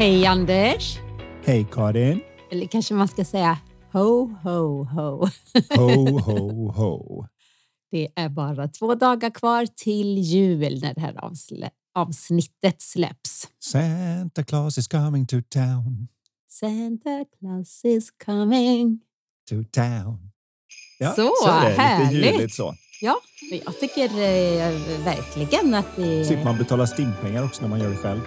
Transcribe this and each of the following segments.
Hej Anders! Hej Karin! Eller kanske man ska säga ho, ho, ho. Ho, ho, ho. Det är bara två dagar kvar till jul när det här avsnittet släpps. Santa Claus is coming to town. Santa Claus is coming. To town. Ja, Så, är det. Lite härligt. ljuvligt så. Ja, jag tycker eh, verkligen att det... Slipper man betala stimpengar också när man gör det själv.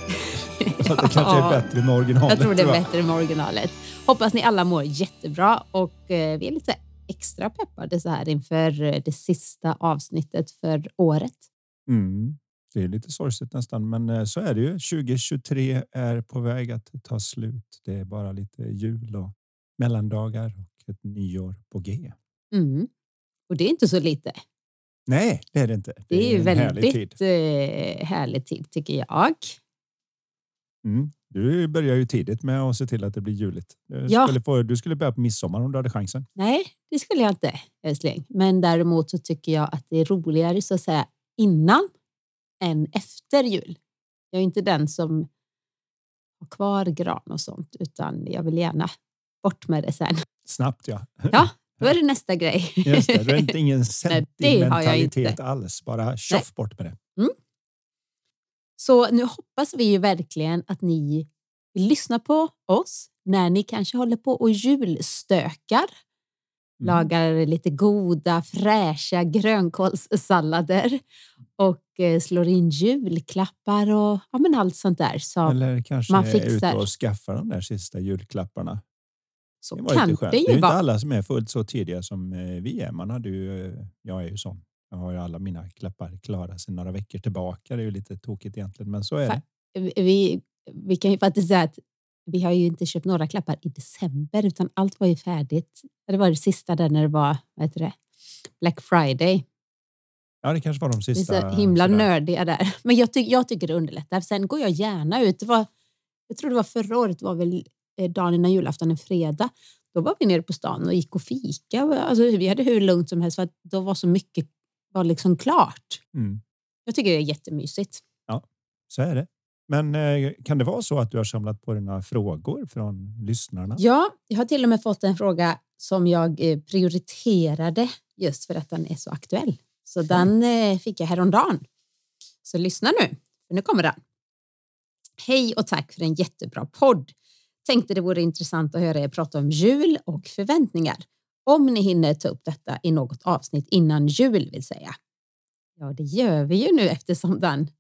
Så det kanske är bättre med originalet. Jag tror det är bättre med originalet. Hoppas ni alla mår jättebra och eh, vi är lite extra peppade så här inför eh, det sista avsnittet för året. Mm. Det är lite sorgligt nästan, men eh, så är det ju. 2023 är på väg att ta slut. Det är bara lite jul och mellandagar och ett nyår på G. Mm. Och det är inte så lite. Nej, det är det inte. Det är ju en härlig tid. väldigt eh, härlig tid tycker jag. Mm. Du börjar ju tidigt med att se till att det blir juligt. Du, Ja. skulle, få, du skulle börja på midsommar om du hade chansen. Nej, det skulle jag inte älskling. Men däremot så tycker jag att det är roligare så att säga innan än efter jul. Jag är inte den som har kvar gran och sånt utan jag vill gärna bort med det sen. Snabbt ja. Ja, då är det nästa grej. Just det, du har inte ingen Nej, det inte. sentimentalitet alls. Bara tjoff bort med det. Så nu hoppas vi ju verkligen att ni vill lyssna på oss när ni kanske håller på och julstökar. Mm. Lagar lite goda fräscha grönkålssallader och eh, slår in julklappar och ja, men allt sånt där. Så, Eller kanske man är fixar. ute och skaffar de där sista julklapparna. Så Det var kan lite skönt. det Det är ju ju inte alla som är fullt så tidiga som eh, vi är. Man hade ju, eh, jag är ju sån. Jag har ju alla mina klappar klara sedan några veckor tillbaka. Det är ju lite tokigt egentligen, men så är Fa- det. Vi, vi kan ju faktiskt säga att vi har ju inte köpt några klappar i december utan allt var ju färdigt. Det var det sista där när det var vad heter det? Black Friday. Ja, det kanske var de Vi är sista. så himla sådär. nördiga där. Men jag, ty jag tycker det underlättar. Sen går jag gärna ut. Det var, jag tror det var förra året, det var väl eh, dagen innan julafton, en fredag. Då var vi nere på stan och gick och fika. Alltså, vi hade hur lugnt som helst för att då var så mycket var liksom klart. Mm. Jag tycker det är jättemysigt. Så är det. Men eh, kan det vara så att du har samlat på dig några frågor från lyssnarna? Ja, jag har till och med fått en fråga som jag eh, prioriterade just för att den är så aktuell. Så den eh, fick jag häromdagen. Så lyssna nu, för nu kommer den. Hej och tack för en jättebra podd. Tänkte det vore intressant att höra er prata om jul och förväntningar. Om ni hinner ta upp detta i något avsnitt innan jul vill säga. Ja, det gör vi ju nu eftersom den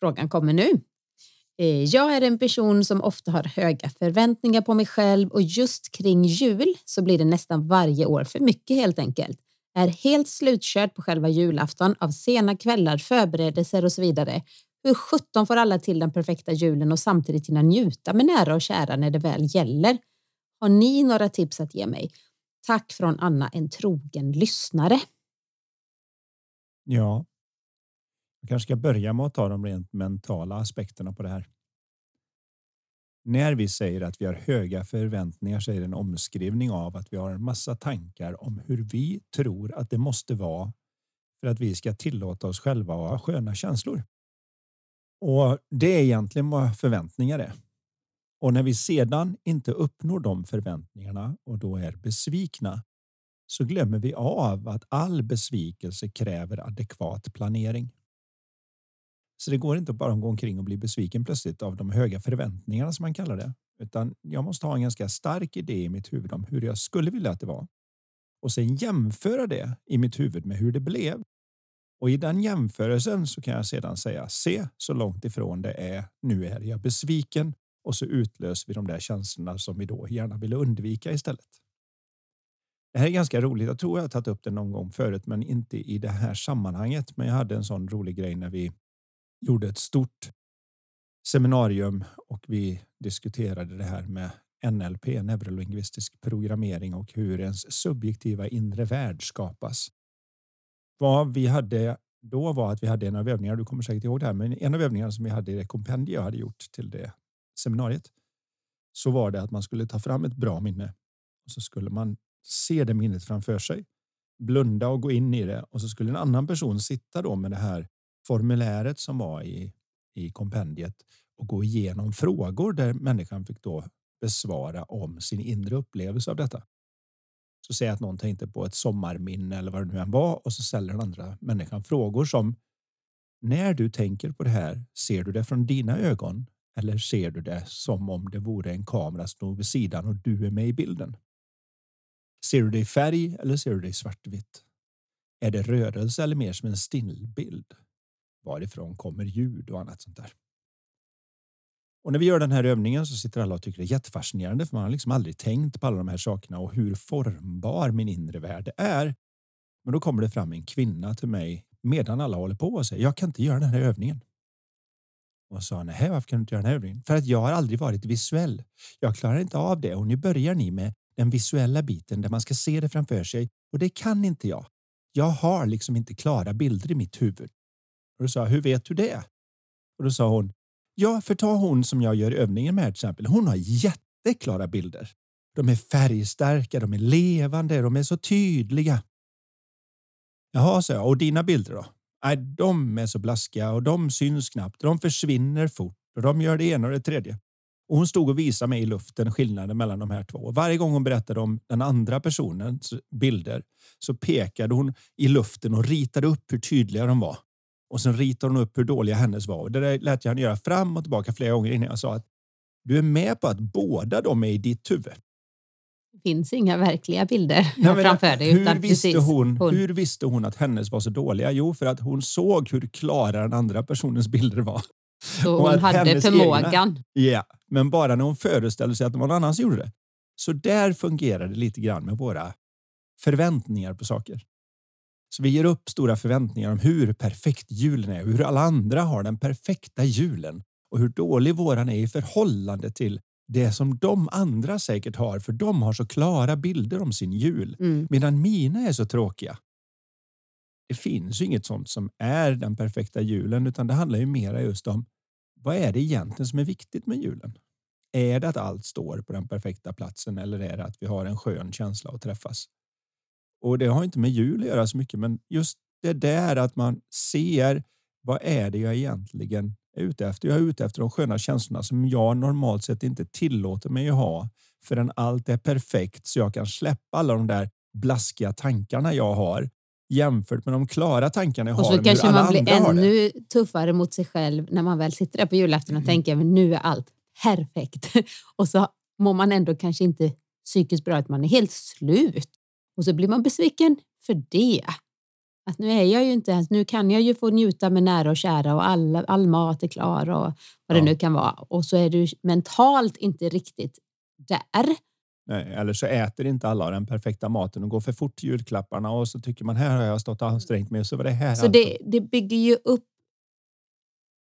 frågan kommer nu. Eh, jag är en person som ofta har höga förväntningar på mig själv och just kring jul så blir det nästan varje år för mycket helt enkelt. Är helt slutkörd på själva julafton av sena kvällar, förberedelser och så vidare. Hur sjutton får alla till den perfekta julen och samtidigt hinna njuta med nära och kära när det väl gäller? Har ni några tips att ge mig? Tack från Anna, en trogen lyssnare. Ja. Jag kanske ska börja med att ta de rent mentala aspekterna på det här. När vi säger att vi har höga förväntningar så är det en omskrivning av att vi har en massa tankar om hur vi tror att det måste vara för att vi ska tillåta oss själva att ha sköna känslor. Och det är egentligen vad förväntningar är. Och när vi sedan inte uppnår de förväntningarna och då är besvikna så glömmer vi av att all besvikelse kräver adekvat planering. Så det går inte att bara gå omkring och bli besviken plötsligt av de höga förväntningarna som man kallar det. Utan jag måste ha en ganska stark idé i mitt huvud om hur jag skulle vilja att det var. Och sen jämföra det i mitt huvud med hur det blev. Och i den jämförelsen så kan jag sedan säga se så långt ifrån det är. Nu är jag besviken och så utlöser vi de där känslorna som vi då gärna vill undvika istället. Det här är ganska roligt. Jag tror jag har tagit upp det någon gång förut, men inte i det här sammanhanget. Men jag hade en sån rolig grej när vi gjorde ett stort seminarium och vi diskuterade det här med NLP, neurolingvistisk programmering och hur ens subjektiva inre värld skapas. Vad vi hade då var att vi hade en av övningarna, du kommer säkert ihåg det här, men en av övningarna som vi hade i det kompendium jag hade gjort till det seminariet så var det att man skulle ta fram ett bra minne och så skulle man se det minnet framför sig, blunda och gå in i det och så skulle en annan person sitta då med det här formuläret som var i, i kompendiet och gå igenom frågor där människan fick då besvara om sin inre upplevelse av detta. Så säg att någon tänkte på ett sommarminne eller vad det nu än var och så ställer den andra människan frågor som när du tänker på det här, ser du det från dina ögon eller ser du det som om det vore en kamera stod vid sidan och du är med i bilden? Ser du det i färg eller ser du det i svartvitt? Är det rörelse eller mer som en stillbild? Varifrån kommer ljud och annat sånt där? Och när vi gör den här övningen så sitter alla och tycker det är jättefascinerande för man har liksom aldrig tänkt på alla de här sakerna och hur formbar min inre värld är. Men då kommer det fram en kvinna till mig medan alla håller på och säger jag kan inte göra den här övningen. Och sa nej, varför kan du inte göra den här övningen? För att jag har aldrig varit visuell. Jag klarar inte av det och nu börjar ni med den visuella biten där man ska se det framför sig och det kan inte jag. Jag har liksom inte klara bilder i mitt huvud. Och då sa hur vet du det? Och då sa hon Ja, för ta hon som jag gör övningen med till exempel. Hon har jätteklara bilder. De är färgstarka, de är levande, de är så tydliga. Jaha, sa jag. Och dina bilder då? Nej, de är så blaskiga och de syns knappt. De försvinner fort och de gör det ena och det tredje. Och hon stod och visade mig i luften skillnaden mellan de här två. Varje gång hon berättade om den andra personens bilder så pekade hon i luften och ritade upp hur tydliga de var. Och sen ritade hon upp hur dåliga hennes var. Och det där lät jag henne göra fram och tillbaka flera gånger innan jag sa att du är med på att båda de är i ditt huvud. Det finns inga verkliga bilder Nej, framför dig. Hur, visste hon, hon, hur visste hon att hennes var så dåliga? Jo, för att hon såg hur klara den andra personens bilder var. Så hon hade förmågan. Ja, yeah, men bara när hon föreställde sig att någon annan gjorde det. Så där fungerar det lite grann med våra förväntningar på saker. Så vi ger upp stora förväntningar om hur perfekt julen är, hur alla andra har den perfekta julen och hur dålig våran är i förhållande till det som de andra säkert har, för de har så klara bilder om sin jul, mm. medan mina är så tråkiga. Det finns ju inget sånt som är den perfekta julen, utan det handlar ju mera just om vad är det egentligen som är viktigt med julen? Är det att allt står på den perfekta platsen eller är det att vi har en skön känsla att träffas? Och det har inte med jul att göra så mycket, men just det där att man ser vad är det jag egentligen är ute efter? Jag är ute efter de sköna känslorna som jag normalt sett inte tillåter mig att ha förrän allt är perfekt så jag kan släppa alla de där blaskiga tankarna jag har jämfört med de klara tankarna jag har. Och så kanske man blir ännu tuffare mot sig själv när man väl sitter där på julafton och mm. tänker att nu är allt perfekt. och så mår man ändå kanske inte psykiskt bra, att man är helt slut. Och så blir man besviken för det. Att nu är jag ju inte ens, nu kan jag ju få njuta med nära och kära och all, all mat är klar och vad det nu kan vara. Och så är du mentalt inte riktigt där. Nej, eller så äter inte alla den perfekta maten och går för fort till julklapparna och så tycker man här har jag stått och ansträngt mig och så var det här. Så det, det bygger ju upp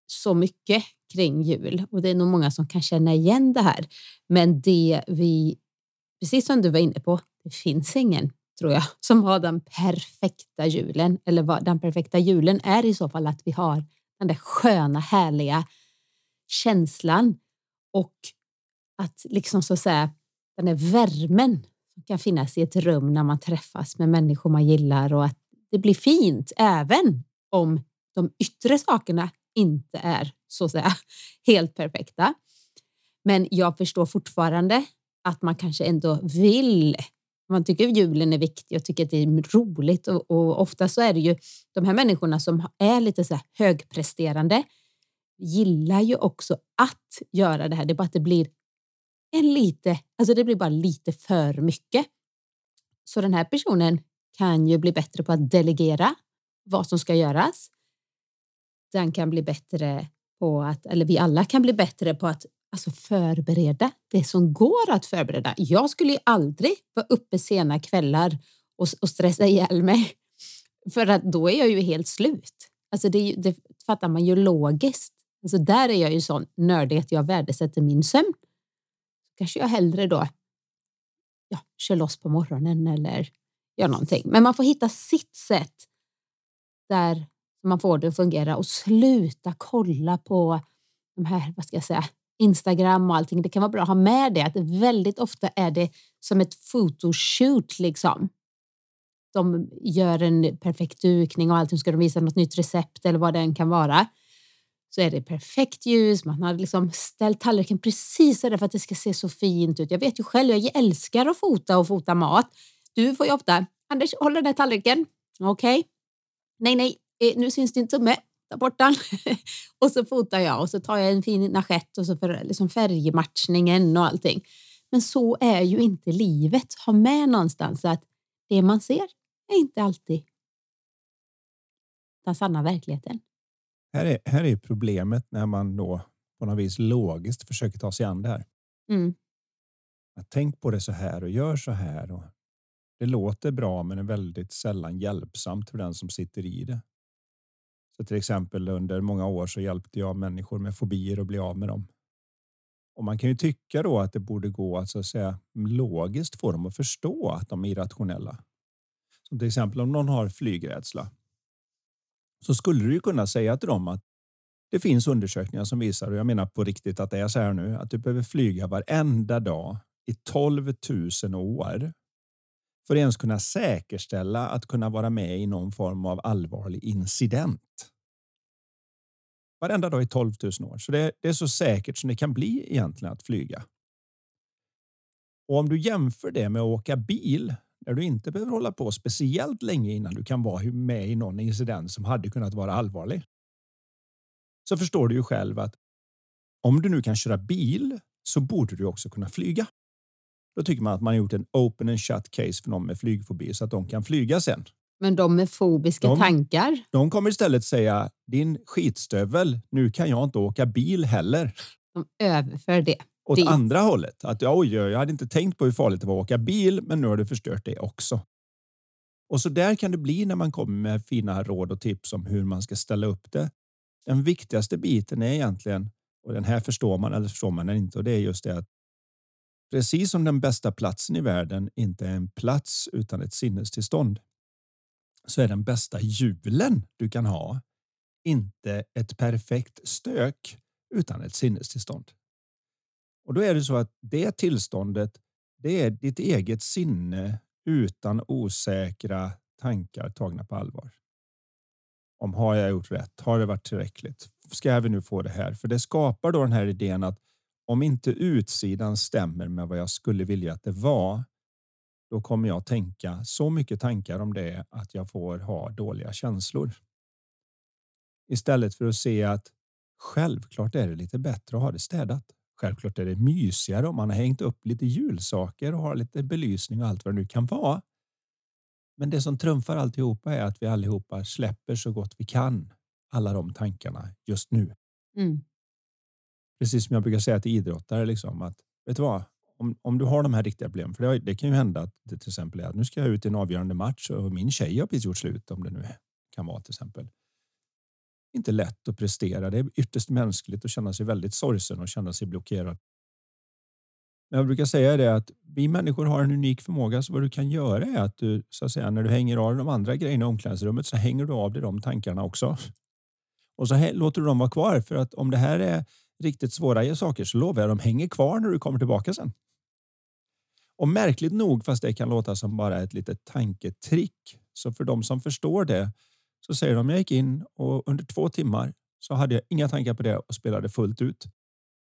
så mycket kring jul och det är nog många som kan känna igen det här. Men det vi, precis som du var inne på, det finns ingen tror jag, som har den perfekta julen. Eller vad den perfekta julen är i så fall att vi har den där sköna, härliga känslan och att liksom så att säga den där värmen som kan finnas i ett rum när man träffas med människor man gillar och att det blir fint även om de yttre sakerna inte är så att säga helt perfekta. Men jag förstår fortfarande att man kanske ändå vill man tycker julen är viktig och tycker att det är roligt och, och ofta så är det ju de här människorna som är lite så högpresterande gillar ju också att göra det här. Det är bara att det blir en lite, alltså det blir bara lite för mycket. Så den här personen kan ju bli bättre på att delegera vad som ska göras. Den kan bli bättre på att, eller vi alla kan bli bättre på att alltså förbereda det som går att förbereda. Jag skulle ju aldrig vara uppe sena kvällar och, och stressa ihjäl mig för att då är jag ju helt slut. Alltså det, det fattar man ju logiskt. Alltså där är jag ju sån nördig att jag värdesätter min sömn. Kanske jag hellre då ja, kör loss på morgonen eller gör någonting. Men man får hitta sitt sätt där man får det att fungera och sluta kolla på de här, vad ska jag säga, Instagram och allting. Det kan vara bra att ha med det att väldigt ofta är det som ett photoshoot liksom. De gör en perfekt dukning och allting. Ska de visa något nytt recept eller vad det än kan vara så är det perfekt ljus. Man har liksom ställt tallriken precis så där för att det ska se så fint ut. Jag vet ju själv, jag älskar att fota och fota mat. Du får ju ofta, Anders, håll den där tallriken. Okej. Okay. Nej, nej, eh, nu syns din tumme. Ta bort den. och så fotar jag och så tar jag en fin naschett och så för liksom färgmatchningen och allting. Men så är ju inte livet. Ha med någonstans att det man ser är inte alltid den sanna verkligheten. Här är, här är problemet när man då på något vis logiskt försöker ta sig an det här. Mm. Att tänk på det så här och gör så här. Och det låter bra, men är väldigt sällan hjälpsamt för den som sitter i det. Så till exempel under många år så hjälpte jag människor med fobier att bli av med dem. Och man kan ju tycka då att det borde gå att, så att säga, logiskt få dem att förstå att de är irrationella. Som till exempel om någon har flygrädsla så skulle du ju kunna säga till dem att det finns undersökningar som visar, och jag menar på riktigt att det är så här nu, att du behöver flyga varenda dag i 12 000 år för att ens kunna säkerställa att kunna vara med i någon form av allvarlig incident. Varenda dag i 12 000 år. Så det, det är så säkert som det kan bli egentligen att flyga. Och om du jämför det med att åka bil där du inte behöver hålla på speciellt länge innan du kan vara med i någon incident som hade kunnat vara allvarlig. Så förstår du ju själv att om du nu kan köra bil så borde du också kunna flyga. Då tycker man att man har gjort en open and shut case för någon med flygfobi så att de kan flyga sen. Men de med fobiska de, tankar? De kommer istället säga din skitstövel, nu kan jag inte åka bil heller. De överför det åt det. andra hållet. Att oj, jag hade inte tänkt på hur farligt det var att åka bil, men nu har du förstört det också. Och så där kan det bli när man kommer med fina råd och tips om hur man ska ställa upp det. Den viktigaste biten är egentligen, och den här förstår man eller förstår man inte, och det är just det att precis som den bästa platsen i världen inte är en plats utan ett sinnestillstånd så är den bästa julen du kan ha inte ett perfekt stök utan ett sinnestillstånd. Och då är det så att det tillståndet, det är ditt eget sinne utan osäkra tankar tagna på allvar. Om har jag gjort rätt? Har det varit tillräckligt? Ska vi nu få det här? För det skapar då den här idén att om inte utsidan stämmer med vad jag skulle vilja att det var, då kommer jag tänka så mycket tankar om det att jag får ha dåliga känslor. Istället för att se att självklart är det lite bättre att ha det städat. Självklart är det mysigare om man har hängt upp lite julsaker och har lite belysning och allt vad det nu kan vara. Men det som trumfar alltihopa är att vi allihopa släpper så gott vi kan alla de tankarna just nu. Mm. Precis som jag brukar säga till idrottare liksom att vet du vad? Om, om du har de här riktiga problemen, för det, det kan ju hända att det till exempel är att nu ska jag ut i en avgörande match och min tjej har precis gjort slut om det nu kan vara till exempel inte lätt att prestera. Det är ytterst mänskligt att känna sig väldigt sorgsen och känna sig blockerad. Men jag brukar säga det att vi människor har en unik förmåga. Så vad du kan göra är att du så att säga när du hänger av de andra grejerna i omklädningsrummet så hänger du av dig de tankarna också. Och så låter du dem vara kvar för att om det här är riktigt svåra saker så lovar jag de hänger kvar när du kommer tillbaka sen. Och märkligt nog, fast det kan låta som bara ett litet tanketrick, så för de som förstår det så säger de jag gick in och under två timmar så hade jag inga tankar på det och spelade fullt ut.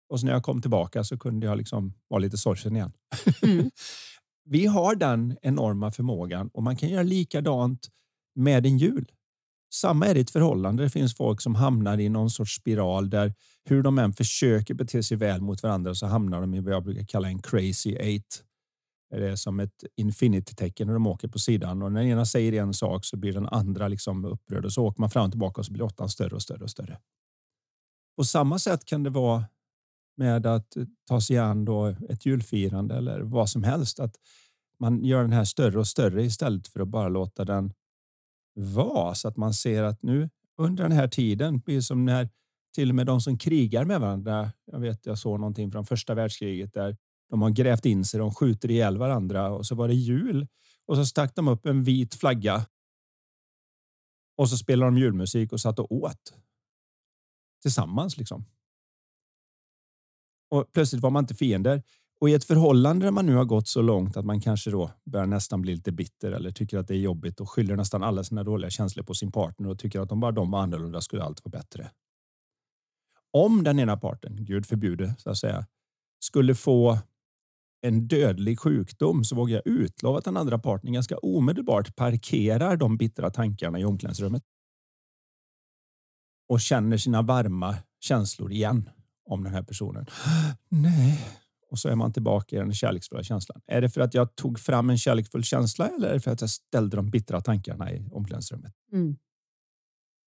Och så när jag kom tillbaka så kunde jag liksom vara lite sorgsen igen. Mm. Vi har den enorma förmågan och man kan göra likadant med en jul. Samma är det i ett förhållande. Det finns folk som hamnar i någon sorts spiral där hur de än försöker bete sig väl mot varandra så hamnar de i vad jag brukar kalla en crazy eight Det är som ett infinity-tecken när de åker på sidan och när den ena säger en sak så blir den andra liksom upprörd och så åker man fram och tillbaka och så blir åttan större och större och större. På samma sätt kan det vara med att ta sig an då ett julfirande eller vad som helst. Att man gör den här större och större istället för att bara låta den vara så att man ser att nu under den här tiden, precis som när till och med de som krigar med varandra. Jag vet, jag såg någonting från första världskriget där de har grävt in sig, de skjuter ihjäl varandra och så var det jul och så stack de upp en vit flagga. Och så spelade de julmusik och satt och åt. Tillsammans liksom. Och plötsligt var man inte fiender. Och i ett förhållande där man nu har gått så långt att man kanske då börjar nästan bli lite bitter eller tycker att det är jobbigt och skyller nästan alla sina dåliga känslor på sin partner och tycker att om bara de var annorlunda skulle allt vara bättre. Om den ena parten, Gud förbjude så att säga, skulle få en dödlig sjukdom så vågar jag utlova att den andra parten ganska omedelbart parkerar de bittra tankarna i omklädningsrummet. Och känner sina varma känslor igen om den här personen. Nej, och så är man tillbaka i den kärleksfulla känslan. Är det för att jag tog fram en kärleksfull känsla eller är det för att jag ställde de bittra tankarna i omklädningsrummet? Mm.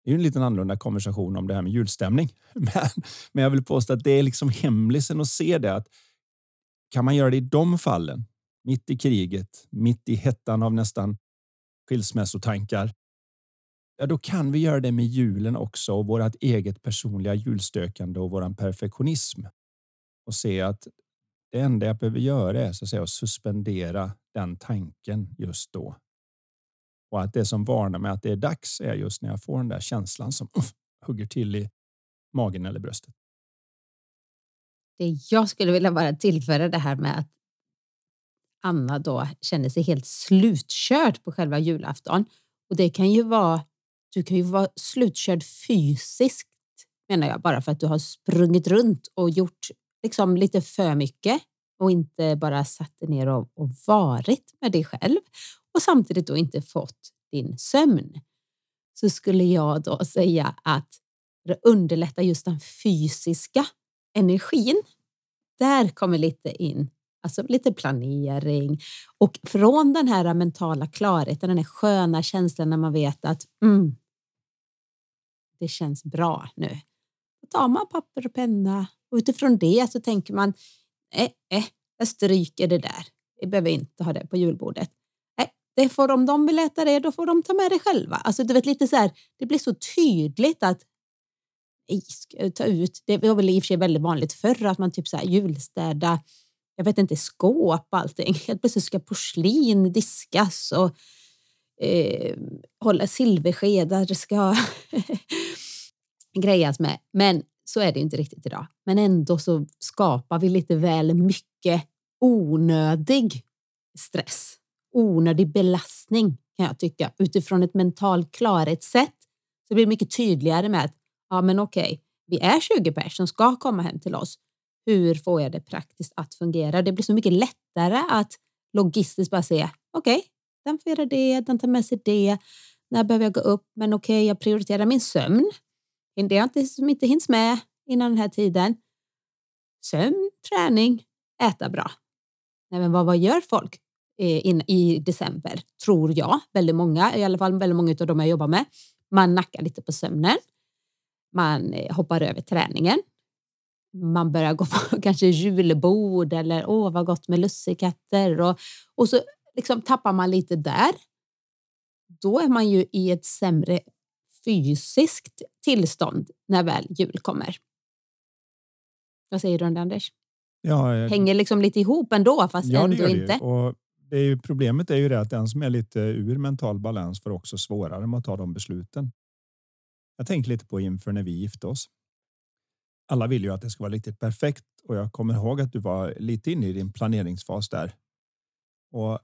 Det är en liten annorlunda konversation om det här med julstämning. Men, men jag vill påstå att det är liksom hemlisen att se det. Att kan man göra det i de fallen, mitt i kriget, mitt i hettan av nästan skilsmässotankar, ja, då kan vi göra det med julen också och vårt eget personliga julstökande och våran perfektionism. Och se att det enda jag behöver göra är så att, säga, att suspendera den tanken just då. Och att det som varnar mig att det är dags är just när jag får den där känslan som uh, hugger till i magen eller bröstet. Det jag skulle vilja bara tillföra det här med att Anna då känner sig helt slutkörd på själva julafton. Och det kan ju vara, du kan ju vara slutkörd fysiskt menar jag, bara för att du har sprungit runt och gjort liksom lite för mycket och inte bara satt dig ner och, och varit med dig själv och samtidigt då inte fått din sömn. Så skulle jag då säga att det underlättar just den fysiska energin. Där kommer lite in, alltså lite planering och från den här mentala klarheten, den här sköna känslan när man vet att mm, det känns bra nu. Tar man papper och penna och utifrån det så tänker man, eh, eh, jag stryker det där. Vi behöver inte ha det på julbordet. Eh, det får om de vill äta det, då får de ta med det själva. Alltså du vet lite så här, det blir så tydligt att ta ut, det var väl i och för sig väldigt vanligt förr att man typ så här julstäda, jag vet inte, skåp och allting. Helt plötsligt ska porslin diskas och eh, hålla silverskedar ska grejas med. Men så är det inte riktigt idag. Men ändå så skapar vi lite väl mycket onödig stress. Onödig belastning kan jag tycka. Utifrån ett mentalt klarhetssätt så blir det mycket tydligare med att ja, men okej, vi är 20 personer som ska komma hem till oss. Hur får jag det praktiskt att fungera? Det blir så mycket lättare att logistiskt bara se okej, okay, den får göra det, den tar med sig det. När behöver jag gå upp? Men okej, okay, jag prioriterar min sömn. Det är inte, som inte hinns med innan den här tiden. Sömn, träning, äta bra. Nej, men vad, vad gör folk eh, in, i december? Tror jag. Väldigt många, i alla fall väldigt många av dem jag jobbar med. Man nackar lite på sömnen. Man eh, hoppar över träningen. Man börjar gå på kanske julbord eller åh vad gott med lussekatter och, och så liksom tappar man lite där. Då är man ju i ett sämre fysiskt tillstånd när väl jul kommer. Vad säger du om det Anders? Ja, jag... Hänger liksom lite ihop ändå fast ja, ändå inte. Och det är ju, problemet är ju det att den som är lite ur mental balans får också svårare med att ta de besluten. Jag tänkte lite på inför när vi gifte oss. Alla vill ju att det ska vara riktigt perfekt och jag kommer ihåg att du var lite inne i din planeringsfas där. Och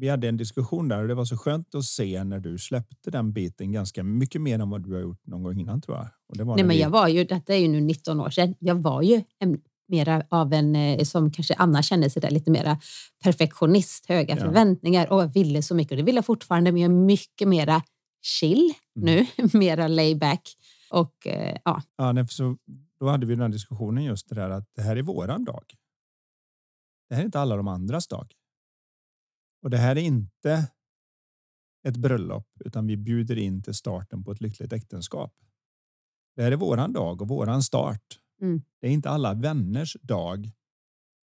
vi hade en diskussion där och det var så skönt att se när du släppte den biten ganska mycket mer än vad du har gjort någon gång innan tror jag. Nej, men vi... jag var ju, detta är ju nu 19 år sedan. Jag var ju en, mera av en eh, som kanske Anna känner sig där lite mera perfektionist, höga ja. förväntningar och ville så mycket. Och det vill jag fortfarande, men jag är mycket mera chill mm. nu, mera layback och eh, ja. Ja, nej, så då hade vi den diskussionen just det där att det här är våran dag. Det här är inte alla de andras dag. Och det här är inte ett bröllop, utan vi bjuder in till starten på ett lyckligt äktenskap. Det här är våran dag och våran start. Mm. Det är inte alla vänners dag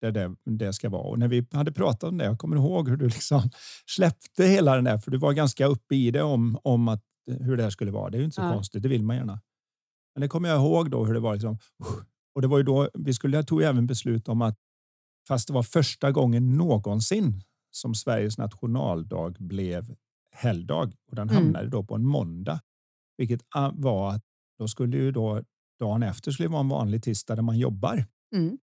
där det, det ska vara. Och när vi hade pratat om det, jag kommer ihåg hur du liksom släppte hela den där, för du var ganska uppe i det om, om att, hur det här skulle vara. Det är ju inte så ja. konstigt, det vill man gärna. Men det kommer jag ihåg då hur det var. Liksom, och det var ju då vi skulle tog även beslut om att fast det var första gången någonsin som Sveriges nationaldag blev helgdag och den Mm. hamnade då på en måndag, vilket ah, var att då skulle ju då dagen efter skulle vara en vanlig tisdag där man jobbar. Mm.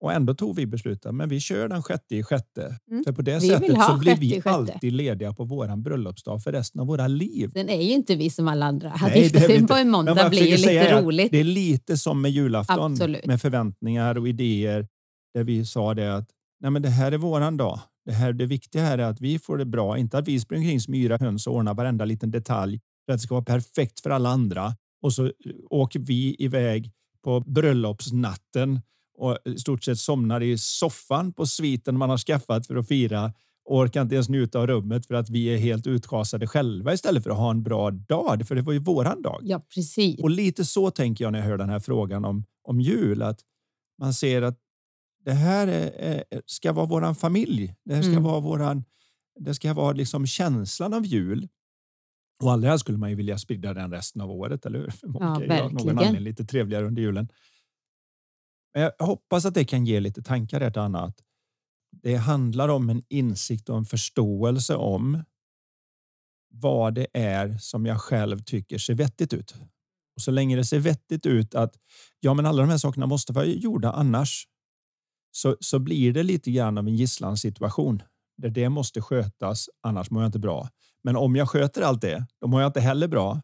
Och ändå tog vi beslutet, men vi kör den sjätte i sjätte. Mm. För på det Vi sättet så blir vi alltid lediga på våran bröllopsdag för resten av våra liv. Sen är ju inte vi som alla andra. Att gifta sig på en måndag blir ju lite roligt. Det är lite som med julafton Absolut. med förväntningar och idéer där vi sa det att Nej, men det här är våran dag. Det, här, det viktiga här är att vi får det bra, inte att vi springer kring som yra höns och ordnar varenda liten detalj för att det ska vara perfekt för alla andra. Och så eh, åker vi iväg på bröllopsnatten och i stort sett somnar i soffan på sviten man har skaffat för att fira och orkar inte ens njuta av rummet för att vi är helt utschasade själva istället för att ha en bra dag. För det var ju våran dag. Ja, precis. Och lite så tänker jag när jag hör den här frågan om, om jul. Att man ser att det här är, är, ska vara våran familj. Det här ska Mm. vara våran, det ska vara liksom känslan av jul. Och allra helst skulle man ju vilja sprida den resten av året, eller hur? Ja, av någon verkligen. anledning lite trevligare under julen. Men jag hoppas att det kan ge lite tankar ett annat. Det handlar om en insikt och en förståelse om vad det är som jag själv tycker ser vettigt ut. Och så länge det ser vettigt ut att ja, men alla de här sakerna måste vara gjorda annars så, så blir det lite grann av en gisslansituation där det måste skötas, annars mår jag inte bra. Men om jag sköter allt det, då mår jag inte heller bra.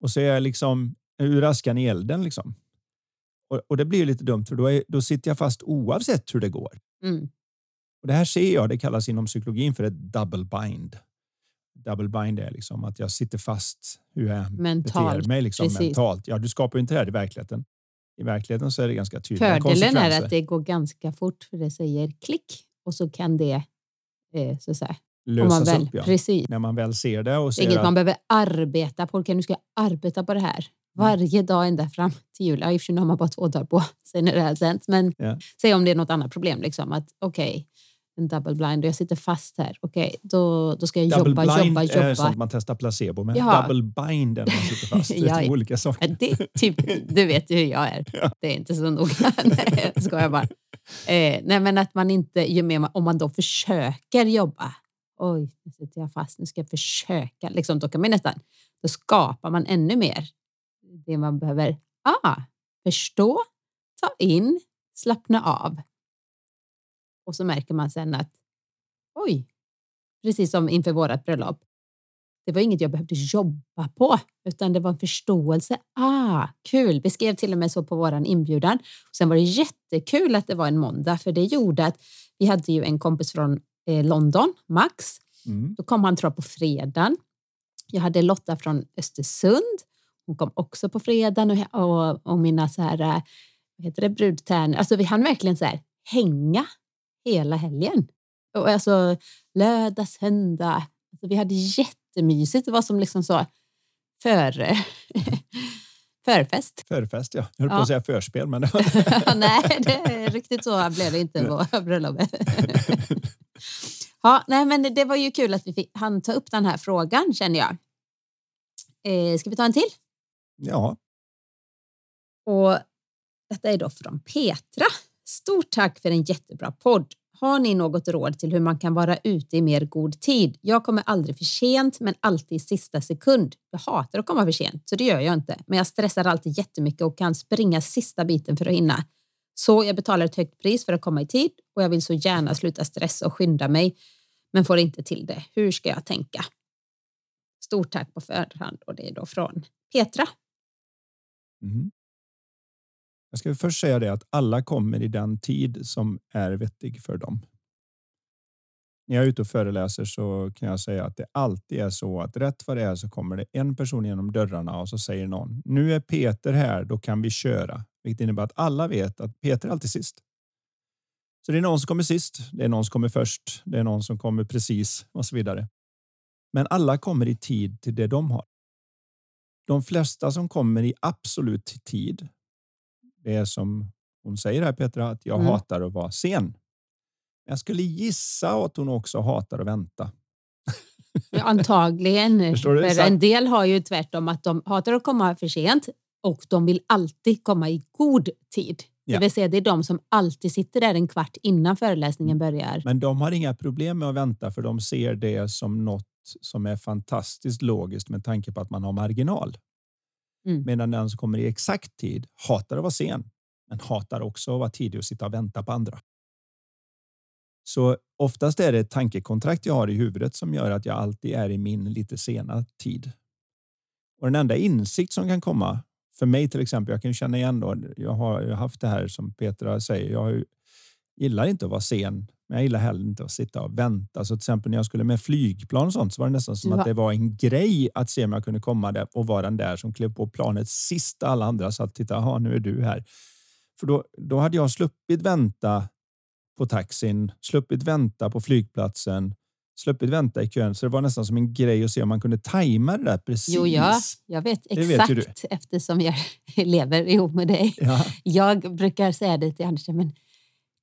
Och så är jag liksom ur askan i elden. Liksom. Och, och det blir lite dumt för då, är, då sitter jag fast oavsett hur det går. Mm. Och det här ser jag, det kallas inom psykologin för ett double bind. Double bind är liksom att jag sitter fast hur jag än Mentalt, beter mig liksom, mentalt. Ja, du skapar ju inte det här i verkligheten. I verkligheten så är det ganska tydliga Fördelen är konsekvenser. att det går ganska fort för det säger klick och så kan det eh, så att säga, lösas väl, upp. Ja. precis. När man väl ser det och Det är ser inget att, man behöver arbeta på. Okej, nu ska jag arbeta på det här varje dag ända fram till jul. Ja, i och för sig har man bara två dagar på sig när det här sänds. Men Ja. säg om det är något annat problem. Liksom, att okej, en double blind och jag sitter fast här. Okej, då, då ska jag double jobba, blind jobba, är jobba. sånt man testar placebo med. Ja. Double bind är när man sitter fast. Det är två olika saker. Det, typ, du vet ju hur jag är. Ja. Det är inte så noga. nej, jag skojar bara. Eh, nej, men att man inte, ju mer om man då försöker jobba. Oj, nu sitter jag fast. Nu ska jag försöka. Liksom, då kan man nästan, då skapar man ännu mer det man behöver ah, förstå, ta in, slappna av. Och så märker man sen att oj, precis som inför vårat bröllop. Det var inget jag behövde jobba på, utan det var en förståelse. Ah, kul! Vi skrev till och med så på våran inbjudan. Sen var det jättekul att det var en måndag, för det gjorde att vi hade ju en kompis från eh, London, Max. Mm. Då kom han tror jag på fredagen. Jag hade Lotta från Östersund. Hon kom också på fredagen och, och, och mina så här, eh, vad heter det, brudtärnor. Alltså vi hann verkligen så här hänga hela helgen. Och alltså lördag, söndag. Alltså, vi hade jättemysigt. Det var som liksom så för, förfest. Förfest, ja. Jag höll på Ja. att säga förspel, men nej, det, riktigt så blev det inte på bröllopet. ja, nej, men det, var ju kul att vi fick, han ta upp den här frågan känner jag. Eh, ska vi ta en till? ja, Och detta är då från Petra. Stort tack för en jättebra podd. Har ni något råd till hur man kan vara ute i mer god tid? Jag kommer aldrig för sent, men alltid i sista sekund. Jag hatar att komma för sent, så det gör jag inte. Men jag stressar alltid jättemycket och kan springa sista biten för att hinna. Så jag betalar ett högt pris för att komma i tid och jag vill så gärna sluta stressa och skynda mig, men får inte till det. Hur ska jag tänka? Stort tack på förhand och det är då från Petra. Mm. Jag ska först säga det att alla kommer i den tid som är vettig för dem. När jag är ute och föreläser så kan jag säga att det alltid är så att rätt vad det är så kommer det en person genom dörrarna och så säger någon nu är Peter här, då kan vi köra. Vilket innebär att alla vet att Peter är alltid sist. Så det är någon som kommer sist, det är någon som kommer först, det är någon som kommer precis och så vidare. Men alla kommer i tid till det de har. De flesta som kommer i absolut tid det är som hon säger här Petra, att jag Mm. hatar att vara sen. Jag skulle gissa att hon också hatar att vänta. Antagligen. För en del har ju tvärtom att de hatar att komma för sent Och de vill alltid komma i god tid. Ja. Det vill säga det är de som alltid sitter där en kvart innan föreläsningen börjar. Men de har inga problem med att vänta för de ser det som något som är fantastiskt logiskt med tanke på att man har marginal. Mm. Medan den som kommer i exakt tid hatar att vara sen, men hatar också att vara tidig och sitta och vänta på andra. Så oftast är det ett tankekontrakt jag har i huvudet som gör att jag alltid är i min lite sena tid. Och den enda insikt som kan komma för mig till exempel, jag kan känna igen då, jag har haft det här som Petra säger, jag gillar inte att vara sen, men jag gillar heller inte att sitta och vänta. Så till exempel när jag skulle med flygplan och sånt så var det nästan som Du att det var en grej att se om jag kunde komma där och vara den där som klev på planet sist alla andra satt titta, jaha nu är du här. För då, då hade jag sluppit vänta på taxin, sluppit vänta på flygplatsen, sluppit vänta i kön. Så det var nästan som en grej att se om man kunde tajma det där precis. Jo, ja, jag vet vet exakt du. eftersom jag lever ihop med dig. Ja. Jag brukar säga det till Anders, men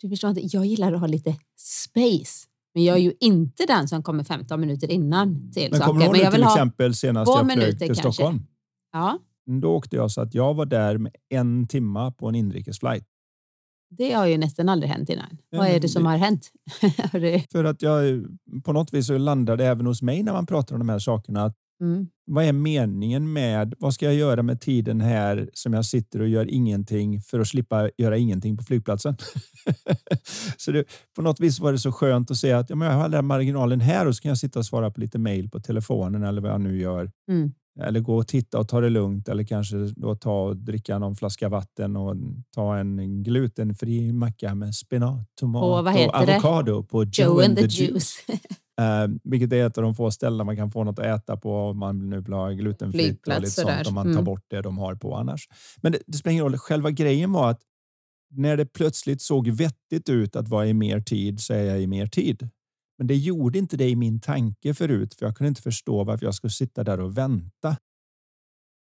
du förstår inte, jag gillar att ha lite space. Men jag är ju inte den som kommer 15 minuter innan till Men saker. kommer du ihåg till exempel senast jag flög till kanske. Stockholm? ja, Då åkte jag så att jag var där med en timma på en inrikesflight. det har ju nästan aldrig hänt innan. Ja, Vad är det som det- har hänt? För att jag på något vis så landade även hos mig när man pratar om de här sakerna. Att mm. vad är meningen med, vad ska jag göra med tiden här som jag sitter och gör ingenting för att slippa göra ingenting på flygplatsen? så det, på något vis var det så skönt att se att ja, men jag har den marginalen här och så kan jag sitta och svara på lite mejl på telefonen eller vad jag nu gör. Mm. Eller gå och titta och ta det lugnt eller kanske då ta och dricka någon flaska vatten och ta en glutenfri macka med spenat, tomat Och och det? avokado på Joe, Joe and the Juice. Juice. Eh, vilket är ett av de få ställen man kan få något att äta på om man nu vill ha glutenfritt och lite sånt om man tar Mm. bort det de har på annars. Men det, det spelar ingen roll. Själva grejen var att när det plötsligt såg vettigt ut att vara i mer tid så är jag i mer tid. Men det gjorde inte det i min tanke förut för jag kunde inte förstå varför jag skulle sitta där och vänta.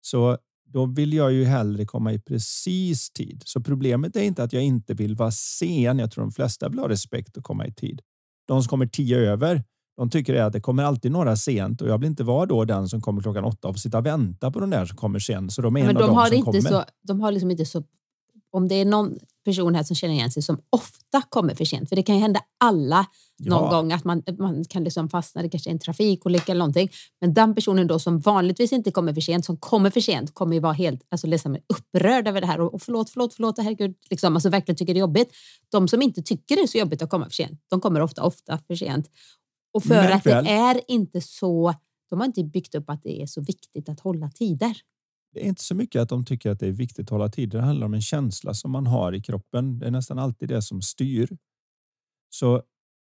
Så då vill jag ju hellre komma i precis tid. Så problemet är inte att jag inte vill vara sen. Jag tror de flesta vill ha respekt och komma i tid. De som kommer tio över, de tycker att det kommer alltid några sent och jag vill inte vara då den som kommer klockan åtta och sitta och vänta på de där som kommer sen. Så de är en Men av de dem har, som inte kommer. så, de har liksom inte så... Om det är någon person här som känner igen sig som ofta kommer för sent, för det kan ju hända alla någon Ja. gång att man, man kan liksom fastna, det kanske är en trafikolycka eller någonting. Men den personen då som vanligtvis inte kommer för sent, som kommer för sent, kommer ju vara helt alltså, liksom upprörd över det här. Och, och förlåt, förlåt, förlåt, herregud. Liksom, alltså verkligen tycker det är jobbigt. De som inte tycker det är så jobbigt att komma för sent, de kommer ofta, ofta för sent. Och för Märk att det är inte så, de har inte byggt upp att det är så viktigt att hålla tider. Det är inte så mycket att de tycker att det är viktigt att hålla tid. Det handlar om en känsla som man har i kroppen. Det är nästan alltid det som styr. Så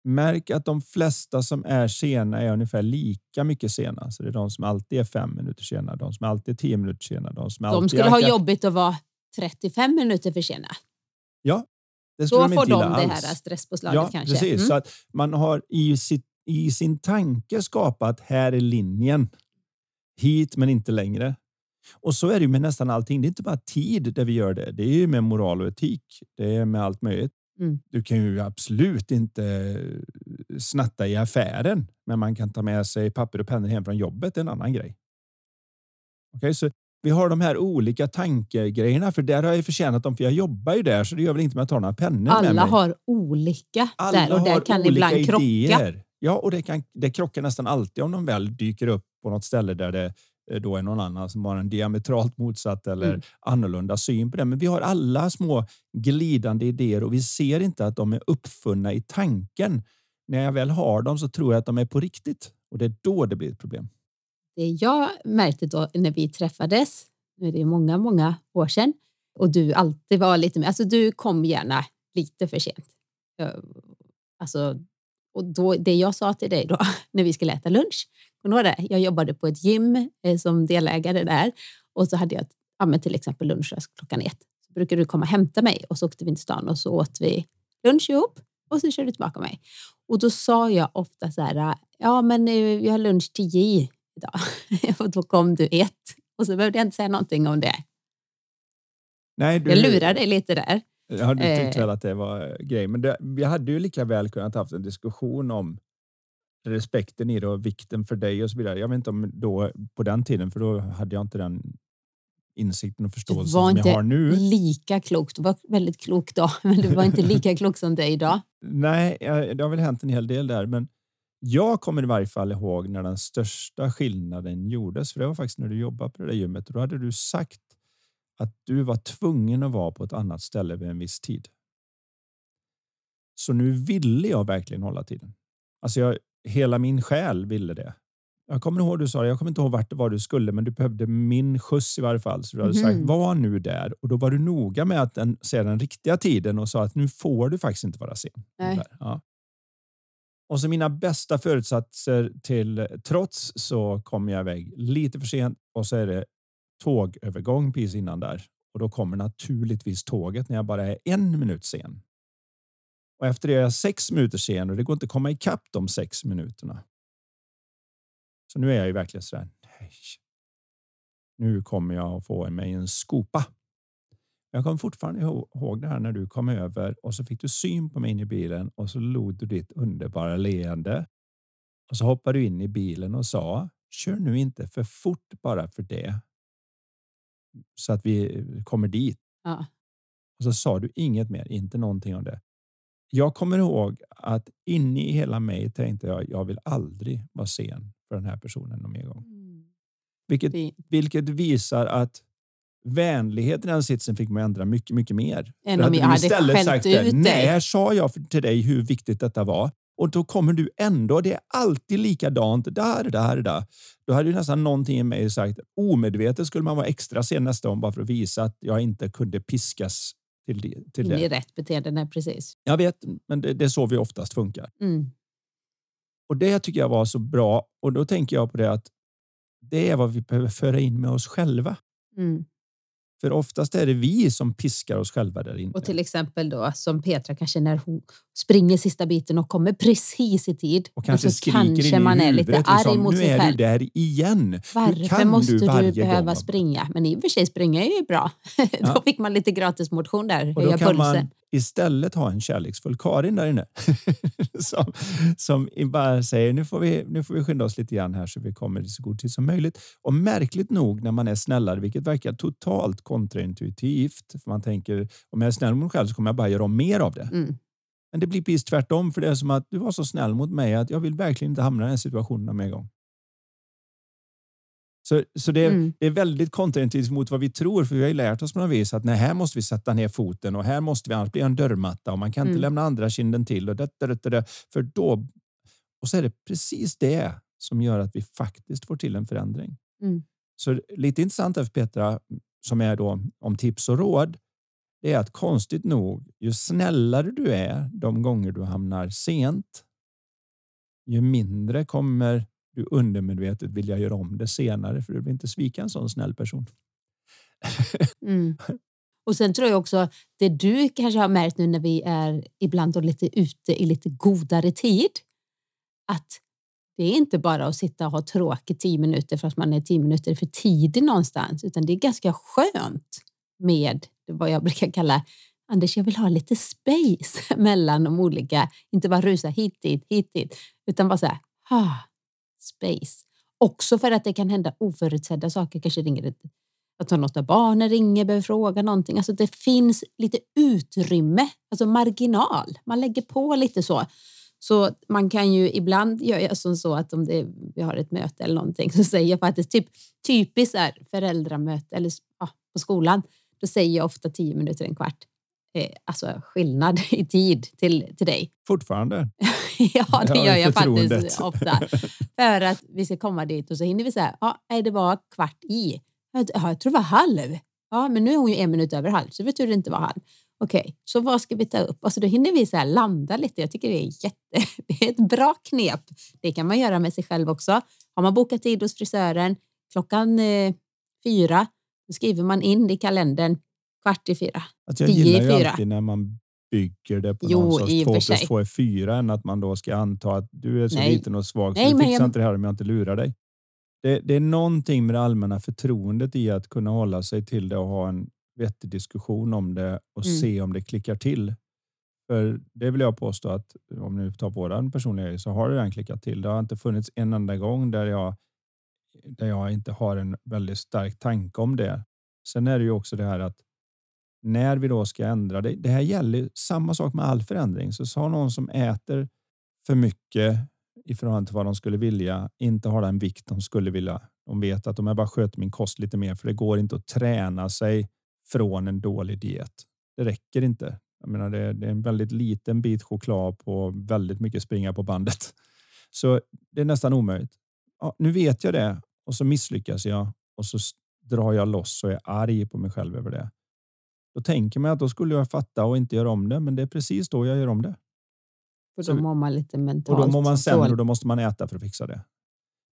märk att de flesta som är sena är ungefär lika mycket sena. Så det är de som alltid är fem minuter sena, de som alltid är tio minuter sena. De, som De alltid skulle ha jobbigt att vara 35 minuter för sena. Ja, det skulle Då de får inte de gilla det alls. här stresspåslaget Ja, kanske. precis. Mm. Så att man har i, sitt, i sin tanke skapat här är linjen. Hit men inte längre. Och så är det ju med nästan allting. Det är inte bara tid där vi gör det. Det är ju med moral och etik. Det är med allt möjligt. Mm. Du kan ju absolut inte snatta i affären, men man kan ta med sig papper och pennor hem från jobbet. Det är en annan grej. Okej, så vi har de här olika tankegrejerna, för där har jag förtjänat dem, för jag jobbar ju där, så det gör väl inte med att ta några pennor med Alla mig. har olika Alla där och där kan olika ibland krocka. Ja, och det, kan, det krockar nästan alltid om de väl dyker upp på något ställe där det eh, då är någon annan som har en diametralt motsatt eller Mm. annorlunda syn på det. Men vi har alla små glidande idéer och vi ser inte att de är uppfunna i tanken. När jag väl har dem så tror jag att de är på riktigt och det är då det blir ett problem. Det jag märkte då när vi träffades, nu är det många, många år sedan, och du alltid var lite mer, alltså du kom gärna lite för sent. Alltså, och då, det jag sa till dig då när vi skulle äta lunch, kommer det? Jag jobbade på ett gym eh, som delägare där och så hade jag ja, till exempel lunchrast klockan ett. Så brukade du komma och hämta mig och så åkte vi till stan och så åt vi lunch ihop och så körde du tillbaka mig. Och då sa jag ofta så här, ja men eh, vi har lunch tio idag. och då kom du ett och så behövde jag inte säga någonting om det. Nej, du, Jag lurade dig lite där. Ja, du tyckte Eh. väl att det var eh, grej. Men det, vi hade ju lika väl kunnat haft en diskussion om respekten i det och vikten för dig och så vidare. Jag vet inte om då på den tiden, för då hade jag inte den insikten och förståelsen var som jag inte har nu. lika klok. Du var väldigt klok då, men du var inte lika klok som dig idag. Nej, jag- det har väl hänt en hel del där, men jag kommer i varje fall ihåg när den största skillnaden gjordes. För det var faktiskt när du jobbade på det där gymmet. Då hade du sagt att du var tvungen att vara på ett annat ställe vid en viss tid. Så nu ville jag verkligen hålla tiden. Alltså jag, hela min själ ville det. Jag kommer ihåg du sa jag kommer inte ihåg vart det var du skulle, men du behövde min skjuts i varje fall. Så du hade sagt Mhm. var nu där och då var du noga med att den, säga den riktiga tiden och sa att nu får du faktiskt inte vara sen. Ja. Och så mina bästa förutsatser till trots så kommer jag iväg lite för sent och så är det tågövergång precis innan där. Och då kommer naturligtvis tåget när jag bara är en minut sen. Och efter det är jag sex minuter sen och det går inte att komma ikapp de sex minuterna. Så nu är jag ju verkligen sådär. Nej. Nu kommer jag att få mig en skopa. Jag kommer fortfarande ihåg det här när du kom över och så fick du syn på mig in i bilen och så log du ditt underbara leende. Och så hoppade du in i bilen och sa kör nu inte för fort bara för det. Så att vi kommer dit. Ja. Och så sa du inget mer, inte någonting om det. Jag kommer ihåg att inne i hela mig tänkte jag, jag vill aldrig vara sen för den här personen någon mer gång. Vilket, Fint. vilket visar att vänlighet i den sitsen fick mig ändra mycket, mycket mer. Än om jag hade istället skällt ut dig. Nej, här sa jag till dig hur viktigt detta var. Och då kommer du ändå, det är alltid likadant. Där, där, där. Då hade ju nästan någonting i mig sagt, omedvetet skulle man vara extra sen nästa gång bara för att visa att jag inte kunde piskas till det. Till i det. rätt beteende, nej, precis. Jag vet, men det, det är så vi oftast funkar. Mm. Och det tycker jag var så bra. Och då tänker jag på det att det är vad vi behöver föra in med oss själva. Mm. För oftast är det vi som piskar oss själva där inne. Och till exempel då som Petra kanske när hon springer sista biten och kommer precis i tid. och kanske så skriker kanske in man i är huvudet. lite arg liksom, mot nu sig är själv. du där igen. Varför måste du, varje behöva gång- springa? Men i och för sig springa är ju bra. Ja. då fick man lite gratis motion där, Och då kan pulsen. man istället ha en kärleksfull Karin där inne. som, som bara säger nu får, vi, nu får vi skynda oss lite grann här så vi kommer i så god tid som möjligt. Och märkligt nog när man är snällare, vilket verkar totalt kontraintuitivt. För man tänker om jag är snäll mot mig själv så kommer jag bara göra om mer av det. Mm. Men det blir precis tvärtom för det är som att du var så snäll mot mig att jag vill verkligen inte hamna i den här situationen med en gång. Så, så det, är, Mm. det är väldigt kontraintuitivt mot vad vi tror, för vi har ju lärt oss på något vis att nej, här måste vi sätta ner foten och här måste vi, blir det en dörrmatta och man kan inte Mm. lämna andra kinden till och det, det, det, det, för då. Och så är det precis det som gör att vi faktiskt får till en förändring. Mm. Så lite intressant för Petra, som är då om tips och råd, det är att konstigt nog, ju snällare du är de gånger du hamnar sent, ju mindre kommer du undermedvetet vilja göra om det senare, för du vill inte svika en sån snäll person. Mm. Och sen tror jag också, det du kanske har märkt nu när vi är ibland då lite ute i lite godare tid, att det är inte bara att sitta och ha tråkigt tio minuter för att man är tio minuter för tidig någonstans, utan det är ganska skönt med vad jag brukar kalla Anders, jag vill ha lite space mellan de olika, inte bara rusa hit dit, hit dit, utan bara så här, ah, space. Också för att det kan hända oförutsedda saker, kanske ringer det, att något av barnen ringer, behöver fråga någonting. Alltså det finns lite utrymme, alltså marginal. Man lägger på lite så. Så man kan ju ibland göra som så att om det, vi har ett möte eller någonting så säger jag faktiskt typ typiskt är föräldramöte eller ja, på skolan. Då säger jag ofta tio minuter, en kvart. Eh, alltså skillnad i tid till, till dig. Fortfarande. ja, det Ja, gör jag faktiskt ofta. För att vi ska komma dit och så hinner vi säga, ja, nej, det var kvart i. Ja, jag tror det var halv. Ja, men nu är hon ju en minut över halv, så det betyder det inte var halv. Okej, så vad ska vi ta upp? Alltså då hinner vi så här landa lite. Jag tycker det är jätte, det är ett bra knep. Det kan man göra med sig själv också. Har man bokat tid hos frisören klockan eh, fyra, då skriver man in i kalendern kvart i fyra. Att jag Tio gillar ju fyra. alltid när man bygger det på Jo, någon sorts två plus två är fyra än att man då ska anta att du är så Nej. liten och svag så Nej, du fixar jag- inte det här om jag inte lurar dig. Det, det är någonting med det allmänna förtroendet i att kunna hålla sig till det och ha en vettig diskussion om det och Mm. se om det klickar till. För det vill jag påstå att om ni tar våran personliga så har det redan klickat till. Det har inte funnits en enda gång där jag, där jag inte har en väldigt stark tanke om det Sen är det ju också det här att när vi då ska ändra det. Det här gäller samma sak med all förändring. Så sa någon som äter för mycket i förhållande till vad de skulle vilja, inte har den vikt de skulle vilja. De vet att om jag bara sköter min kost lite mer, för det går inte att träna sig från en dålig diet. Det räcker inte. Jag menar, det, är, det är en väldigt liten bit choklad på väldigt mycket springa på bandet. Så det är nästan omöjligt. Ja, nu vet jag det och så misslyckas jag och så drar jag loss och är arg på mig själv över det. Då tänker man att då skulle jag fatta och inte göra om det, men det är precis då jag gör om det. För då mår man lite mentalt Och då mår man sämre och då måste man äta för att fixa det.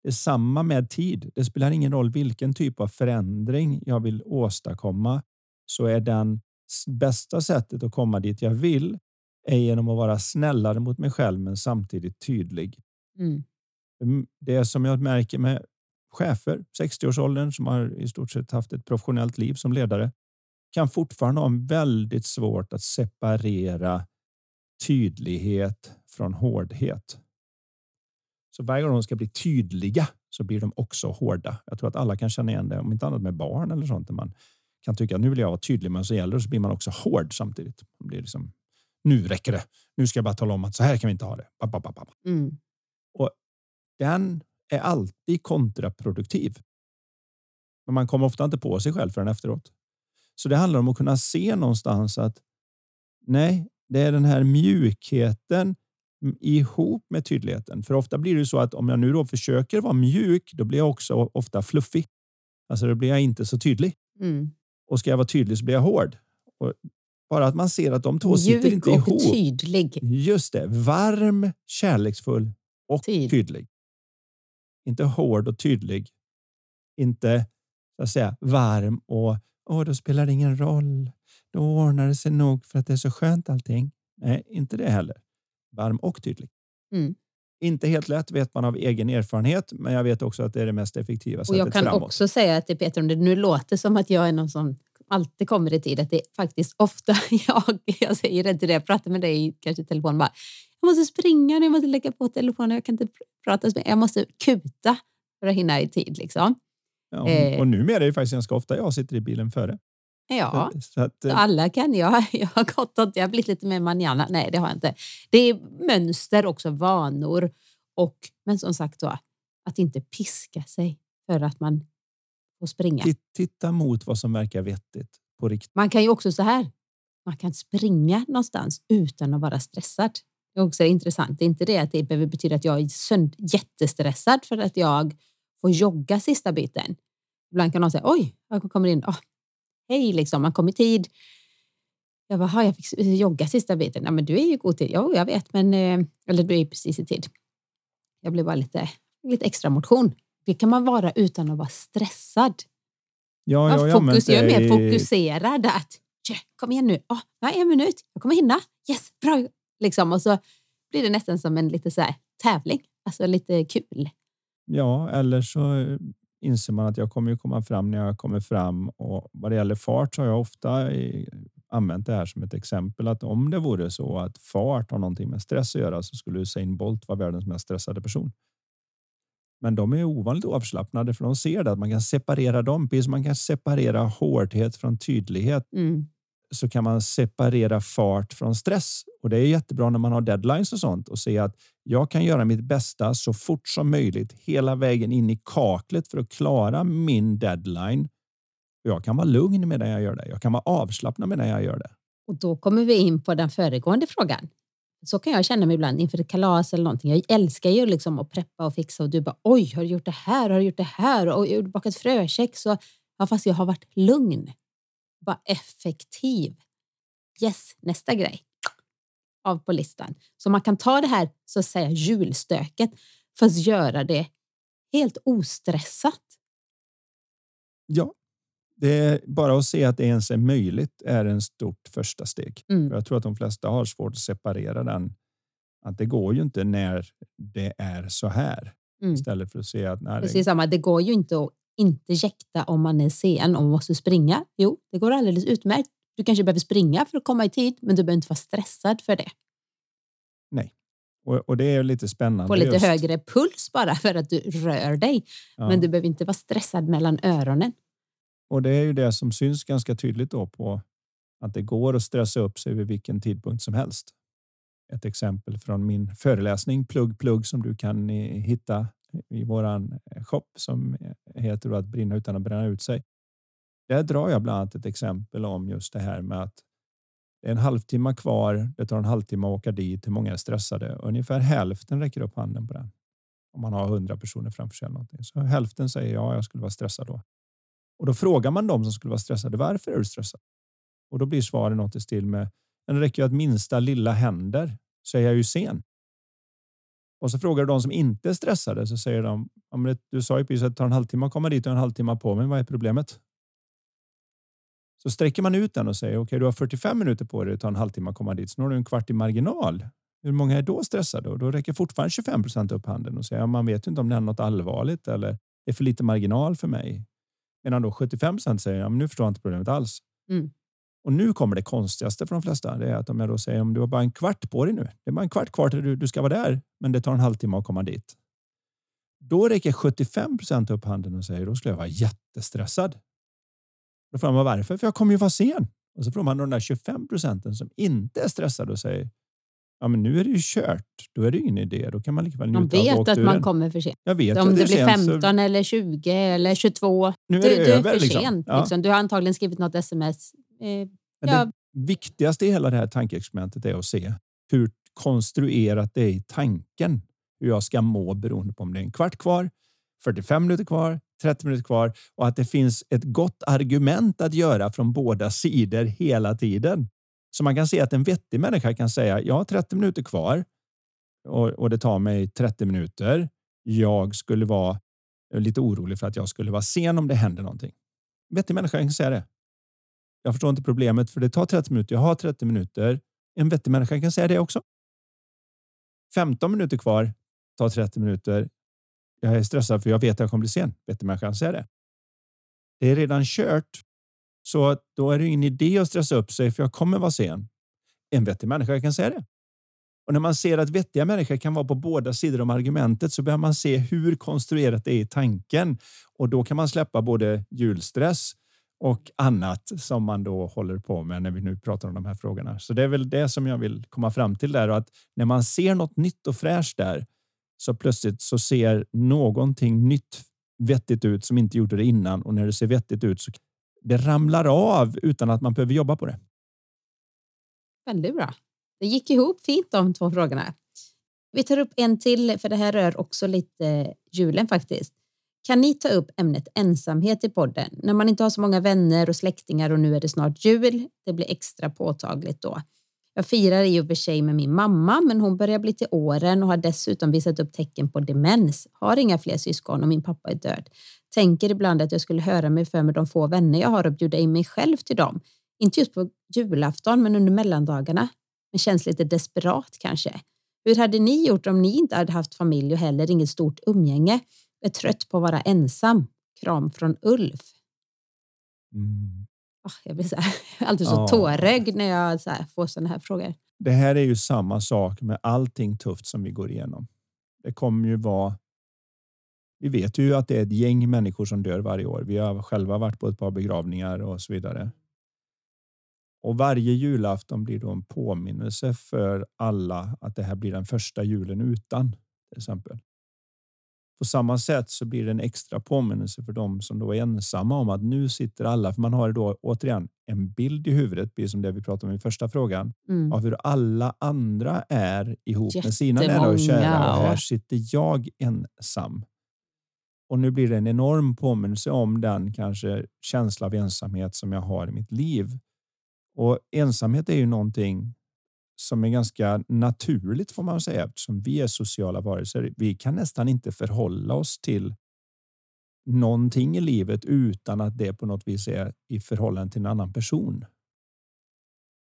Det är samma med tid. Det spelar ingen roll vilken typ av förändring jag vill åstadkomma så är den bästa sättet att komma dit jag vill är genom att vara snällare mot mig själv men samtidigt tydlig. Mm. mm det som jag märker med chefer, 60-årsåldern som har i stort sett haft ett professionellt liv som ledare kan fortfarande ha väldigt svårt att separera tydlighet från hårdhet. Så varje gång de ska bli tydliga så blir de också hårda. Jag tror att alla kan känna igen det, om inte annat med barn eller sånt. Där man kan tycka att nu vill jag vara tydlig, men så gäller det så blir man också hård samtidigt. Man blir liksom, nu räcker det. Nu ska jag bara tala om att så här kan vi inte ha det. Mm. Och den är alltid kontraproduktiv. Men man kommer ofta inte på sig själv förrän efteråt. Så det handlar om att kunna se någonstans att nej, det är den här mjukheten ihop med tydligheten. För ofta blir det så att om jag nu då försöker vara mjuk, då blir jag också ofta fluffig. Alltså då blir jag inte så tydlig. Mm. Och ska jag vara tydlig så blir jag hård. Och bara att man ser att de två mjuk sitter inte ihop. Mjuk och tydlig. Just det. Varm, kärleksfull och Tid. tydlig. Inte hård och tydlig. Inte så att säga varm och Åh, då spelar det ingen roll. Då ordnar det sig nog för att det är så skönt allting. Nej, inte det heller. Varm och tydlig. Mm. Inte helt lätt vet man av egen erfarenhet, men jag vet också att det är det mest effektiva sättet Och Jag kan framåt. också säga till Peter, om det nu låter som att jag är någon som alltid kommer i tid, att det är faktiskt ofta jag, jag säger det till dig, jag pratar med dig kanske i telefon, bara, jag måste springa nu, jag måste lägga på telefonen, jag kan inte prata, jag måste kuta för att hinna i tid. Liksom. Ja, eh, och numera är det faktiskt ganska ofta jag sitter i bilen före. Ja, att, eh, alla kan jag. Jag har gått åt, jag har blivit lite mer manjana. Nej, det har jag inte. Det är mönster också, vanor och men som sagt då, att inte piska sig för att man får springa. Titta mot vad som verkar vettigt på riktigt. Man kan ju också så här. Man kan springa någonstans utan att vara stressad. Det är också intressant. Det är inte det att det behöver betyda att jag är jättestressad för att jag får jogga sista biten. Ibland kan någon säga oj, jag kommer in. Oh, hej, liksom, man kom i tid. Jag bara, jag fick jogga sista biten. Ja, men du är ju god tid. Jo, jag vet, men eh, eller du är precis i tid. Jag blev bara lite, lite extra motion. Det kan man vara utan att vara stressad. Ja, jag, jag, fokus, jag är mer fokuserad. Att, kom igen nu, oh, jag har en minut, jag kommer hinna. Yes, bra. Liksom, och så blir det nästan som en lite så här, tävling, alltså lite kul. Ja, eller så eh, inser man att jag kommer ju komma fram när jag kommer fram och vad det gäller fart så har jag ofta eh, använt det här som ett exempel att om det vore så att fart har någonting med stress att göra så skulle Usain Bolt vara världens mest stressade person. Men de är ovanligt avslappnade för de ser det att man kan separera dem. Precis som man kan separera hårdhet från tydlighet. Mm så kan man separera fart från stress. Och det är jättebra när man har deadlines och sånt och se att jag kan göra mitt bästa så fort som möjligt hela vägen in i kaklet för att klara min deadline. Jag kan vara lugn medan jag gör det. Jag kan vara avslappnad medan jag gör det. Och då kommer vi in på den föregående frågan. Så kan jag känna mig ibland inför ett kalas eller någonting. Jag älskar ju liksom att preppa och fixa och du bara oj, har du gjort det här? Har du gjort det här? Och jag har bakat frökex. Ja, fast jag har varit lugn var effektiv. Yes, nästa grej av på listan. Så man kan ta det här så att säga julstöket fast göra det helt ostressat. Ja, det är bara att se att det ens är möjligt är en stort första steg. Mm. Jag tror att de flesta har svårt att separera den. Att det går ju inte när det är så här. Mm. Istället för att se att... Nej, Precis det... samma, det går ju inte att inte jäkta om man är sen och måste springa. Jo, det går alldeles utmärkt. Du kanske behöver springa för att komma i tid, men du behöver inte vara stressad för det. Nej, och, och det är lite spännande. Få lite just. högre puls bara för att du rör dig. Ja. Men du behöver inte vara stressad mellan öronen. Och det är ju det som syns ganska tydligt då på att det går att stressa upp sig vid vilken tidpunkt som helst. Ett exempel från min föreläsning plugg plugg som du kan hitta i våran eh, shop som eh, heter att brinna utan att bränna ut sig. Där drar jag bland annat ett exempel om just det här med att det är en halvtimme kvar. Det tar en halvtimme att åka dit. Hur många är stressade? Ungefär hälften räcker upp handen på den. Om man har hundra personer framför sig. Eller någonting. Så hälften säger ja, jag skulle vara stressad då. Och då frågar man dem som skulle vara stressade. Varför är du stressad? Och då blir svaret något i stil med. Men det räcker ju att minsta lilla händer så är jag ju sen. Och så frågar du de som inte är stressade så säger de. Ja, du sa ju precis att det tar en halvtimme att komma dit och en halvtimme på mig. Vad är problemet? Så sträcker man ut den och säger okej, okay, du har 45 minuter på dig. Det tar en halvtimme att komma dit. Så nu har du en kvart i marginal. Hur många är då stressade? Och då räcker fortfarande 25 procent upp handen och säger ja, man vet ju inte om det är något allvarligt eller det är för lite marginal för mig. Medan då 75 procent säger ja, men nu förstår jag inte problemet alls. Mm. Och nu kommer det konstigaste för de flesta. Det är att om jag då säger om du har bara en kvart på dig nu. Det är bara en kvart kvar till du, du ska vara där, men det tar en halvtimme att komma dit. Då räcker 75 procent upp handen och säger då skulle jag vara jättestressad. Då frågar man varför? För jag kommer ju vara sen. Och så frågar man de där 25 procenten som inte är stressade och säger Ja, men nu är det ju kört. Då är det ingen idé. Då kan man lika väl Man vet att man kommer för sent. Jag vet Om det, blir 15 så... eller 20 eller 22. Nu är det, du, du är för liksom. sent. Ja. Liksom. Du har antagligen skrivit något sms. Eh, ja. Det viktigaste i hela det här tankeexperimentet är att se hur konstruerat det är i tanken. Hur jag ska må beroende på om det är en kvart kvar, 45 minuter kvar, 30 minuter kvar och att det finns ett gott argument att göra från båda sidor hela tiden. Så man kan se att en vettig människa kan säga jag har 30 minuter kvar och, och det tar mig 30 minuter. Jag skulle vara lite orolig för att jag skulle vara sen om det händer någonting. En vettig människa kan säga det. Jag förstår inte problemet för det tar 30 minuter. Jag har 30 minuter. En vettig människa kan säga det också. 15 minuter kvar tar 30 minuter. Jag är stressad för jag vet att jag kommer bli sen. Vettig människa kan säga det. Det är redan kört så då är det ingen idé att stressa upp sig för jag kommer vara sen. En vettig människa kan säga det. Och när man ser att vettiga människor kan vara på båda sidor om argumentet så behöver man se hur konstruerat det är i tanken och då kan man släppa både julstress och annat som man då håller på med när vi nu pratar om de här frågorna. Så det är väl det som jag vill komma fram till där och att när man ser något nytt och fräscht där så plötsligt så ser någonting nytt vettigt ut som inte gjorde det innan och när det ser vettigt ut så det ramlar av utan att man behöver jobba på det. Väldigt bra. Det gick ihop fint de två frågorna. Vi tar upp en till, för det här rör också lite julen faktiskt. Kan ni ta upp ämnet ensamhet i podden? När man inte har så många vänner och släktingar och nu är det snart jul. Det blir extra påtagligt då. Jag firar i och för sig med min mamma, men hon börjar bli till åren och har dessutom visat upp tecken på demens. Har inga fler syskon och min pappa är död. Tänker ibland att jag skulle höra mig för med de få vänner jag har och bjuda in mig själv till dem. Inte just på julafton, men under mellandagarna. Men känns lite desperat kanske. Hur hade ni gjort om ni inte hade haft familj och heller inget stort umgänge? Är trött på att vara ensam. Kram från Ulf. Mm. Oh, jag blir så här, alltid så ja. tårögd när jag så får sådana här frågor. Det här är ju samma sak med allting tufft som vi går igenom. Det kommer ju vara vi vet ju att det är ett gäng människor som dör varje år. Vi har själva varit på ett par begravningar och så vidare. Och varje julafton blir då en påminnelse för alla att det här blir den första julen utan till exempel. På samma sätt så blir det en extra påminnelse för dem som då är ensamma om att nu sitter alla, för man har då återigen en bild i huvudet, precis som det vi pratade om i första frågan, mm. av hur alla andra är ihop med sina nära och kära. Och här sitter jag ensam. Och nu blir det en enorm påminnelse om den kanske känsla av ensamhet som jag har i mitt liv. Och ensamhet är ju någonting som är ganska naturligt får man säga eftersom vi är sociala varelser. Vi kan nästan inte förhålla oss till någonting i livet utan att det på något vis är i förhållande till en annan person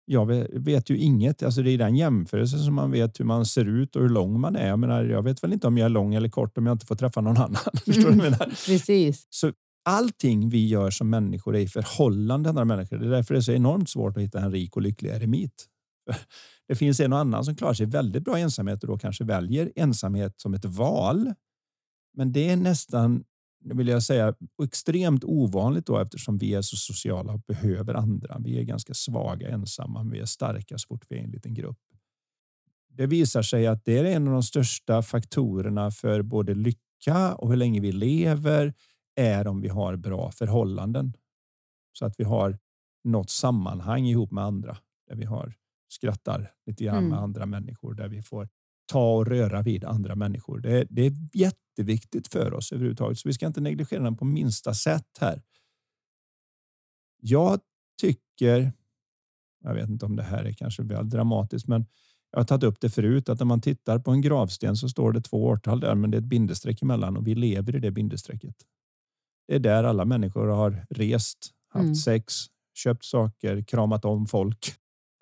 jag vet ju inget. Alltså det är den jämförelsen som man vet hur man ser ut och hur lång man är. Jag, menar, jag vet väl inte om jag är lång eller kort om jag inte får träffa någon annan. Förstår du menar? Precis. Så allting vi gör som människor är i förhållande till andra människor. Det är därför det är så enormt svårt att hitta en rik och lycklig eremit. Det finns en och annan som klarar sig väldigt bra i ensamhet och då kanske väljer ensamhet som ett val. Men det är nästan vill jag säga, extremt ovanligt då eftersom vi är så sociala och behöver andra. Vi är ganska svaga ensamma, men vi är starka så fort vi är en liten grupp. Det visar sig att det är en av de största faktorerna för både lycka och hur länge vi lever är om vi har bra förhållanden. Så att vi har något sammanhang ihop med andra där vi har skrattar lite grann mm. med andra människor, där vi får ta och röra vid andra människor. Det, det är jätteviktigt för oss överhuvudtaget, så vi ska inte negligera den på minsta sätt här. Jag tycker, jag vet inte om det här är kanske väl dramatiskt, men jag har tagit upp det förut att när man tittar på en gravsten så står det två årtal där, men det är ett bindestreck emellan och vi lever i det bindestrecket. Det är där alla människor har rest, haft mm. sex, köpt saker, kramat om folk.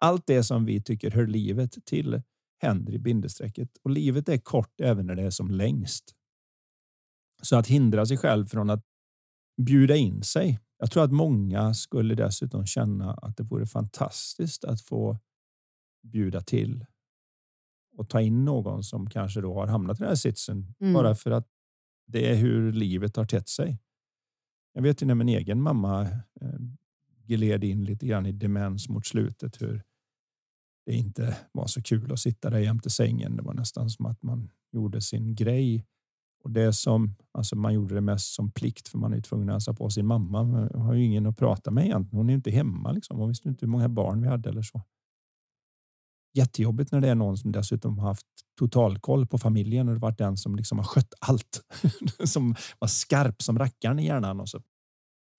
Allt det som vi tycker hör livet till händer i bindestrecket och livet är kort även när det är som längst. Så att hindra sig själv från att bjuda in sig. Jag tror att många skulle dessutom känna att det vore fantastiskt att få bjuda till och ta in någon som kanske då har hamnat i den här sitsen mm. bara för att det är hur livet har tätt sig. Jag vet ju när min egen mamma eh, gled in lite grann i demens mot slutet hur det inte var så kul att sitta där jämte sängen. Det var nästan som att man gjorde sin grej. Och det som alltså man gjorde det mest som plikt för man är tvungen att hälsa på sin mamma. Man har ju ingen att prata med egentligen. Hon är inte hemma liksom. Hon visste inte hur många barn vi hade eller så. Jättejobbigt när det är någon som dessutom har haft totalkoll på familjen och det varit den som liksom har skött allt. som var skarp som rackaren i hjärnan och så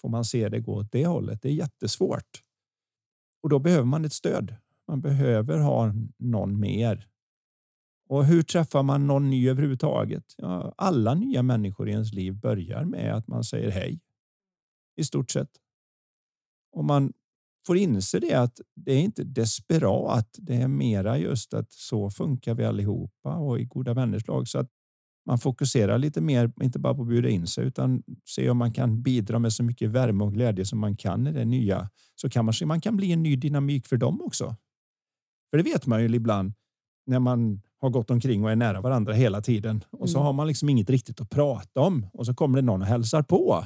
får man se det gå åt det hållet. Det är jättesvårt. Och då behöver man ett stöd. Man behöver ha någon mer. Och hur träffar man någon ny överhuvudtaget? Ja, alla nya människor i ens liv börjar med att man säger hej. I stort sett. Och man får inse det att det är inte desperat. Det är mera just att så funkar vi allihopa och i goda vänners lag. Så att man fokuserar lite mer, inte bara på att bjuda in sig, utan se om man kan bidra med så mycket värme och glädje som man kan i det nya. Så kan man, man kan bli en ny dynamik för dem också. För det vet man ju ibland när man har gått omkring och är nära varandra hela tiden och så mm. har man liksom inget riktigt att prata om och så kommer det någon och hälsar på.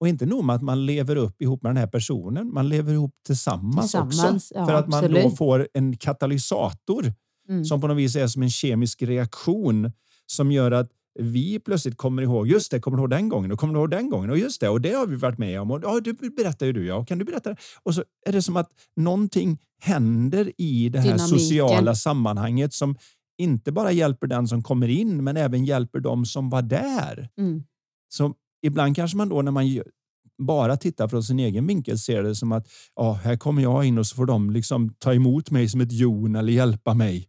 Och inte nog med att man lever upp ihop med den här personen, man lever ihop tillsammans, tillsammans också. Ja, för att man absolut. då får en katalysator mm. som på något vis är som en kemisk reaktion som gör att vi plötsligt kommer ihåg, just det, kommer du ihåg den gången och kommer du ihåg den gången och just det, och det har vi varit med om och ja, det berättar ju du, ja, kan du berätta? Och så är det som att någonting händer i det här Dynamiken. sociala sammanhanget som inte bara hjälper den som kommer in, men även hjälper dem som var där. Mm. Så ibland kanske man då när man bara tittar från sin egen vinkel ser det som att ja, här kommer jag in och så får de liksom ta emot mig som ett jon eller hjälpa mig.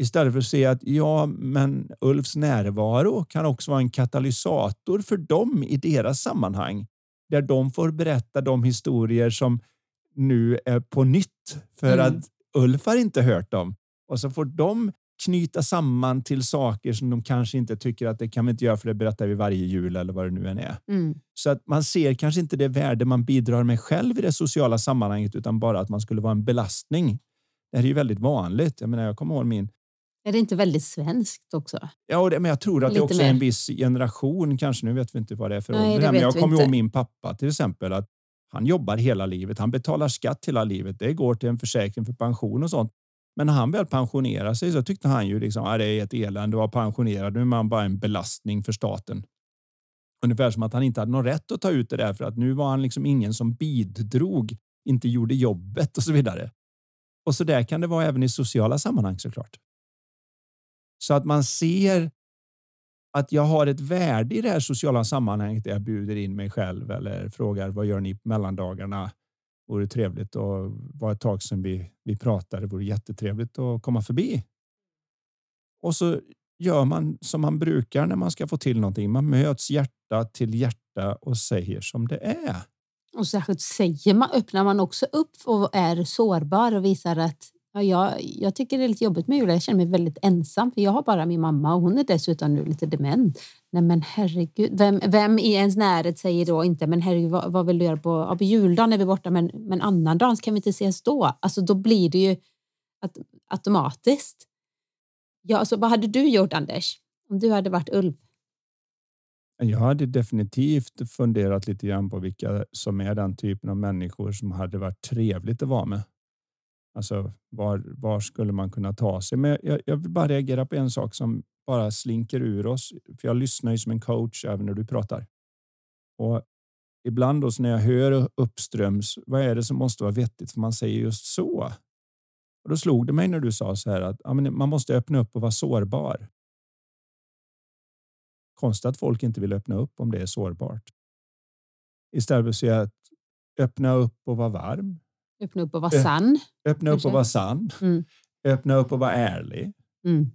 Istället för att se att ja, men Ulfs närvaro kan också vara en katalysator för dem i deras sammanhang. Där de får berätta de historier som nu är på nytt för mm. att Ulf har inte hört dem. Och så får de knyta samman till saker som de kanske inte tycker att det kan vi inte göra för det berättar vi varje jul eller vad det nu än är. Mm. Så att man ser kanske inte det värde man bidrar med själv i det sociala sammanhanget utan bara att man skulle vara en belastning. Det här är ju väldigt vanligt. Jag menar, jag kommer ihåg min är det inte väldigt svenskt också? Ja, det, men jag tror att Lite det också är en viss generation. Kanske nu vet vi inte vad det är för Nej, ålder. Men jag kommer ihåg min pappa till exempel. att Han jobbar hela livet. Han betalar skatt hela livet. Det går till en försäkring för pension och sånt. Men när han väl pensionerar sig så tyckte han ju liksom att ah, det är ett elände att vara pensionerad. Nu är man bara en belastning för staten. Ungefär som att han inte hade någon rätt att ta ut det där för att nu var han liksom ingen som bidrog, inte gjorde jobbet och så vidare. Och så där kan det vara även i sociala sammanhang såklart. Så att man ser att jag har ett värde i det här sociala sammanhanget där jag bjuder in mig själv eller frågar vad gör ni på mellandagarna? Vore trevligt och var ett tag sedan vi, vi pratade. Vore jättetrevligt att komma förbi. Och så gör man som man brukar när man ska få till någonting. Man möts hjärta till hjärta och säger som det är. Och särskilt säger man, öppnar man också upp och är sårbar och visar att Ja, jag, jag tycker det är lite jobbigt med jul. Jag känner mig väldigt ensam för jag har bara min mamma och hon är dessutom nu lite dement. Nej men herregud, vem, vem i ens närhet säger då inte men herregud vad, vad vill du göra på, ja, på juldagen är vi borta men, men annandagen kan vi inte ses då? Alltså då blir det ju att, automatiskt. Ja, alltså, vad hade du gjort Anders? Om du hade varit Ulf? Jag hade definitivt funderat lite grann på vilka som är den typen av människor som hade varit trevligt att vara med. Alltså var, var skulle man kunna ta sig? Men jag, jag vill bara reagera på en sak som bara slinker ur oss. För jag lyssnar ju som en coach även när du pratar. Och ibland då när jag hör uppströms, vad är det som måste vara vettigt? För man säger just så. Och då slog det mig när du sa så här att ja, men man måste öppna upp och vara sårbar. Konstigt att folk inte vill öppna upp om det är sårbart. Istället för att säga att öppna upp och vara varm. Öppna upp och vara sann. Öppna upp och vara sann. Mm. Öppna upp och vara ärlig. Mm.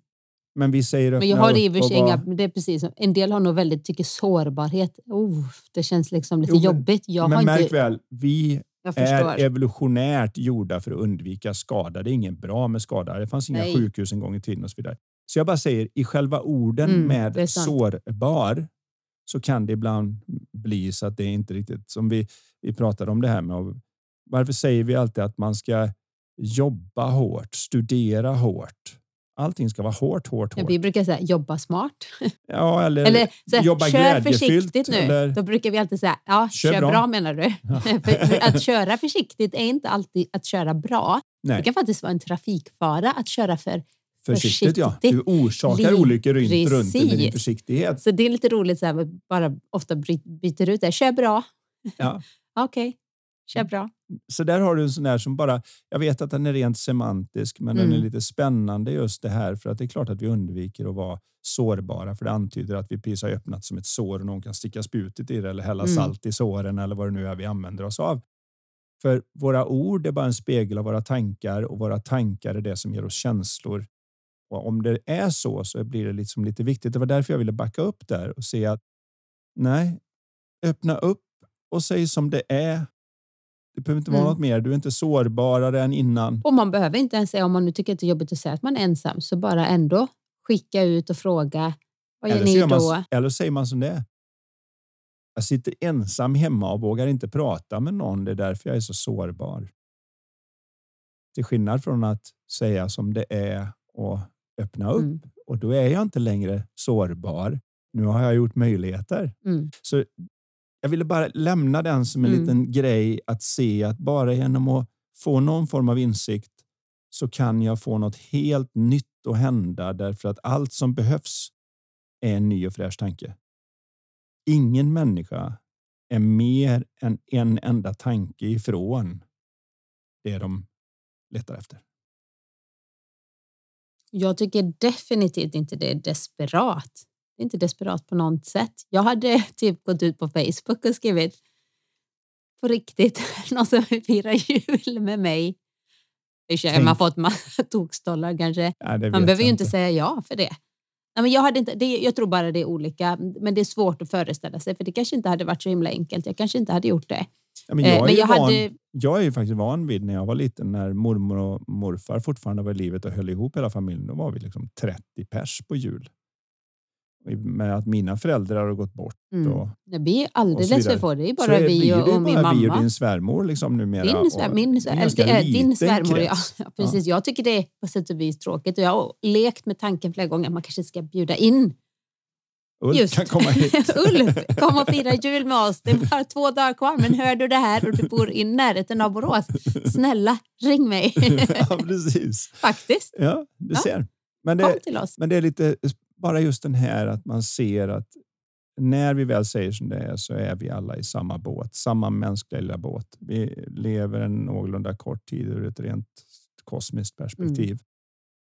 Men vi säger öppna Men jag har i och för sig inga, det är precis, en del har nog väldigt, tycker sårbarhet, oh, det känns liksom lite Jo, men- jobbigt. Jag Men har märk inte, väl, vi är evolutionärt gjorda för att undvika skada. Det är inget bra med skada. Det fanns inga Nej. sjukhus en gång i tiden och så vidare. Så jag bara säger, i själva orden Mm, det med sårbar så kan det ibland bli så att det är inte riktigt som vi, vi pratade om det här med. att- Varför säger vi alltid att man ska jobba hårt, studera hårt? Allting ska vara hårt, hårt, Ja, hårt. vi brukar säga jobba smart. Ja, eller, Eller här, jobba kör försiktigt nu. Eller, Då brukar vi alltid säga, ja, Kör kör, bra. bra. menar du. för, för att köra försiktigt är inte alltid att köra bra. Det nej, kan faktiskt vara en trafikfara att köra för försiktigt, ja. Du försiktigt. orsakar Liv- olyckor runt, runt med din försiktighet. Så det är lite roligt så här, bara ofta byter ut det. Kör bra. Ja. Okej, kör bra. Så där har du en sån där som bara, jag vet att den är rent semantisk, men den är Mm. lite spännande just det här för att det är klart att vi undviker att vara sårbara för det antyder att vi precis har öppnat som ett sår och någon kan sticka spjutet i det eller hälla Mm. salt i såren eller vad det nu är vi använder oss av. För våra ord är bara en spegel av våra tankar och våra tankar är det som ger oss känslor. Och om det är så så blir det liksom lite viktigt. Det var därför jag ville backa upp där och se att nej, öppna upp och säg som det är. Det behöver inte vara Mm. något mer. Du är inte sårbarare än innan. Och man behöver inte ens säga, om man nu tycker att det är jobbigt att säga att man är ensam, så bara ändå skicka ut och fråga, vad gör Eller, ni då? man, eller säger man som det är. Jag sitter ensam hemma och vågar inte prata med någon. Det är därför jag är så sårbar. Till skillnad från att säga som det är och öppna upp. Mm. Och då är jag inte längre sårbar. Nu har jag gjort möjligheter. Mm. Så jag ville bara lämna den som en Mm. liten grej att se att bara genom att få någon form av insikt så kan jag få något helt nytt att hända därför att allt som behövs är en ny och fräsch tanke. Ingen människa är mer än en enda tanke ifrån det de letar efter. Jag tycker definitivt inte det är desperat. Inte desperat på något sätt. Jag hade typ gått ut på Facebook och skrivit på riktigt, någon som vill fira jul med mig. För sig har man fått massa tokstollar kanske. Ja, Man behöver ju inte säga ja för det. Nej, men jag, hade inte, det. Jag tror bara det är olika, men det är svårt att föreställa sig för det kanske inte hade varit så himla enkelt. Jag kanske inte hade gjort det. Ja, men Eh, jag, är men jag van, hade- jag är ju faktiskt van vid när jag var liten, när mormor och morfar fortfarande var i livet och höll ihop hela familjen. Då var vi liksom 30 pers på jul. Och Med att mina föräldrar har gått bort. Mm. Och, blir och alldeles så för få. Det är så bara är- vi och, det och min bara vi och mamma. din svärmor liksom numera. Din, svär, och min, svär, din svärmor, ja. ja. Precis. Jag tycker det är på sätt och vis tråkigt och jag har lekt med tanken flera gånger att man kanske ska bjuda in Ulf Just. kan komma hit. Ulf. Kom och fira jul med oss. Det är bara två dagar kvar, men hör du det här och du bor i närheten av Borås, snälla ring mig. ja, precis. Faktiskt, Ja, du Ja. ser. Men det, men det är lite bara just den här att man ser att när vi väl säger som det är så är vi alla i samma båt, samma mänskliga lilla båt. Vi lever en någorlunda kort tid ur ett rent kosmiskt perspektiv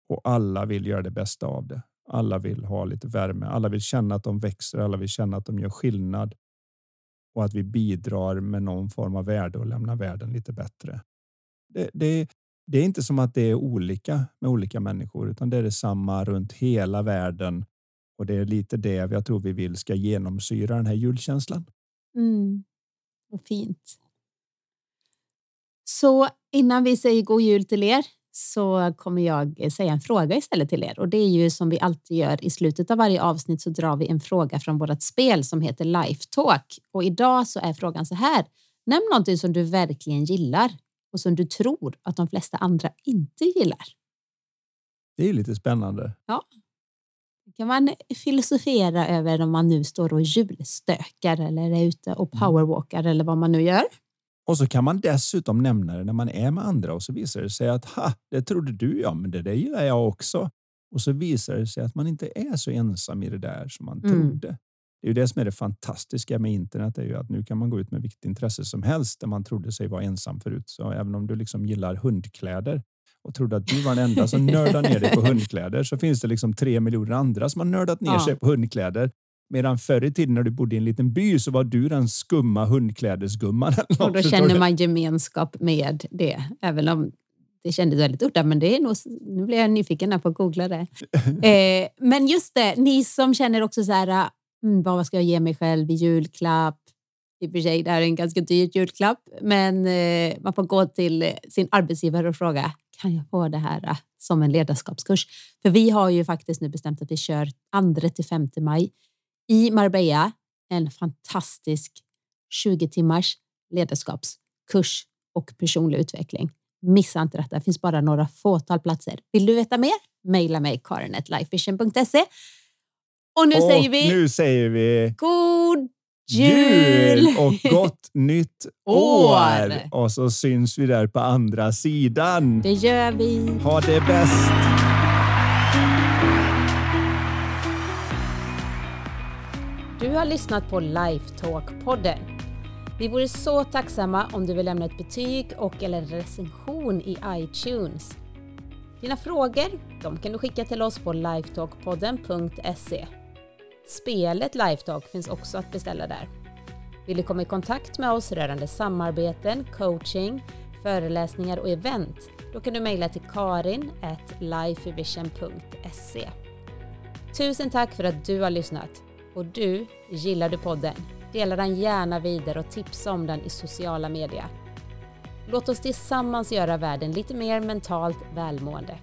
och alla vill göra det bästa av det. Alla vill ha lite värme. Alla vill känna att de växer. Alla vill känna att de gör skillnad och att vi bidrar med någon form av värde och lämnar världen lite bättre. Det, det, det är inte som att det är olika med olika människor, utan det är detsamma runt hela världen. Och det är lite det jag tror vi vill ska genomsyra den här julkänslan. Mm. Och fint. Så innan vi säger god jul till er så kommer jag säga en fråga istället till er. Och det är ju som vi alltid gör i slutet av varje avsnitt så drar vi en fråga från vårt spel som heter Life Talk. Och idag så är frågan så här. Nämn någonting som du verkligen gillar och som du tror att de flesta andra inte gillar. Det är lite spännande. kan man filosofera över om man nu står och julstökar eller är ute och Mm. powerwalkar eller vad man nu gör. Och så kan man dessutom nämna det när man är med andra och så visar det sig att ha, det trodde du ja, men det där gillar jag också. Och så visar det sig att man inte är så ensam i det där som man Mm. trodde. Det är ju det som är det fantastiska med internet är ju att nu kan man gå ut med vilket intresse som helst där man trodde sig vara ensam förut. Så även om du liksom gillar hundkläder och trodde att du var den enda som nördade ner dig på hundkläder så finns det liksom tre miljoner andra som har nördat ner Ja. sig på hundkläder. Medan förr i tiden när du bodde i en liten by så var du den skumma hundklädesgumman. Och då känner man gemenskap med det, även om det kändes väldigt udda. Men det är nog, nu blir jag nyfiken på att googla det. Eh, men just det, ni som känner också så här, mm, vad ska jag ge mig själv i julklapp? I och för sig, det här är en ganska dyr julklapp, men eh, man får gå till eh, sin arbetsgivare och fråga, kan jag få det här eh, som en ledarskapskurs? För vi har ju faktiskt nu bestämt att vi kör 2 till 5 maj i Marbella, en fantastisk 20 timmars ledarskapskurs och personlig utveckling. Missa inte detta, det finns bara några fåtal platser. Vill du veta mer? Maila mig karin.lifevision.se. Och nu Och säger vi nu säger vi god jul! och gott nytt År! år! Och så syns vi där på andra sidan. Det gör vi. Ha det bäst! Du har lyssnat på Lifetalk-podden. Vi vore så tacksamma om du vill lämna ett betyg och eller en recension i iTunes. Dina frågor de kan du skicka till oss på lifetalkpodden.se. Spelet Lifetalk finns också att beställa där. Vill du komma i kontakt med oss rörande samarbeten, coaching, föreläsningar och event? Då kan du mejla till karin lifevision.se. Tusen tack för att du har lyssnat. Och du, gillar du podden? Dela den gärna vidare och tipsa om den i sociala medier. Låt oss tillsammans göra världen lite mer mentalt välmående.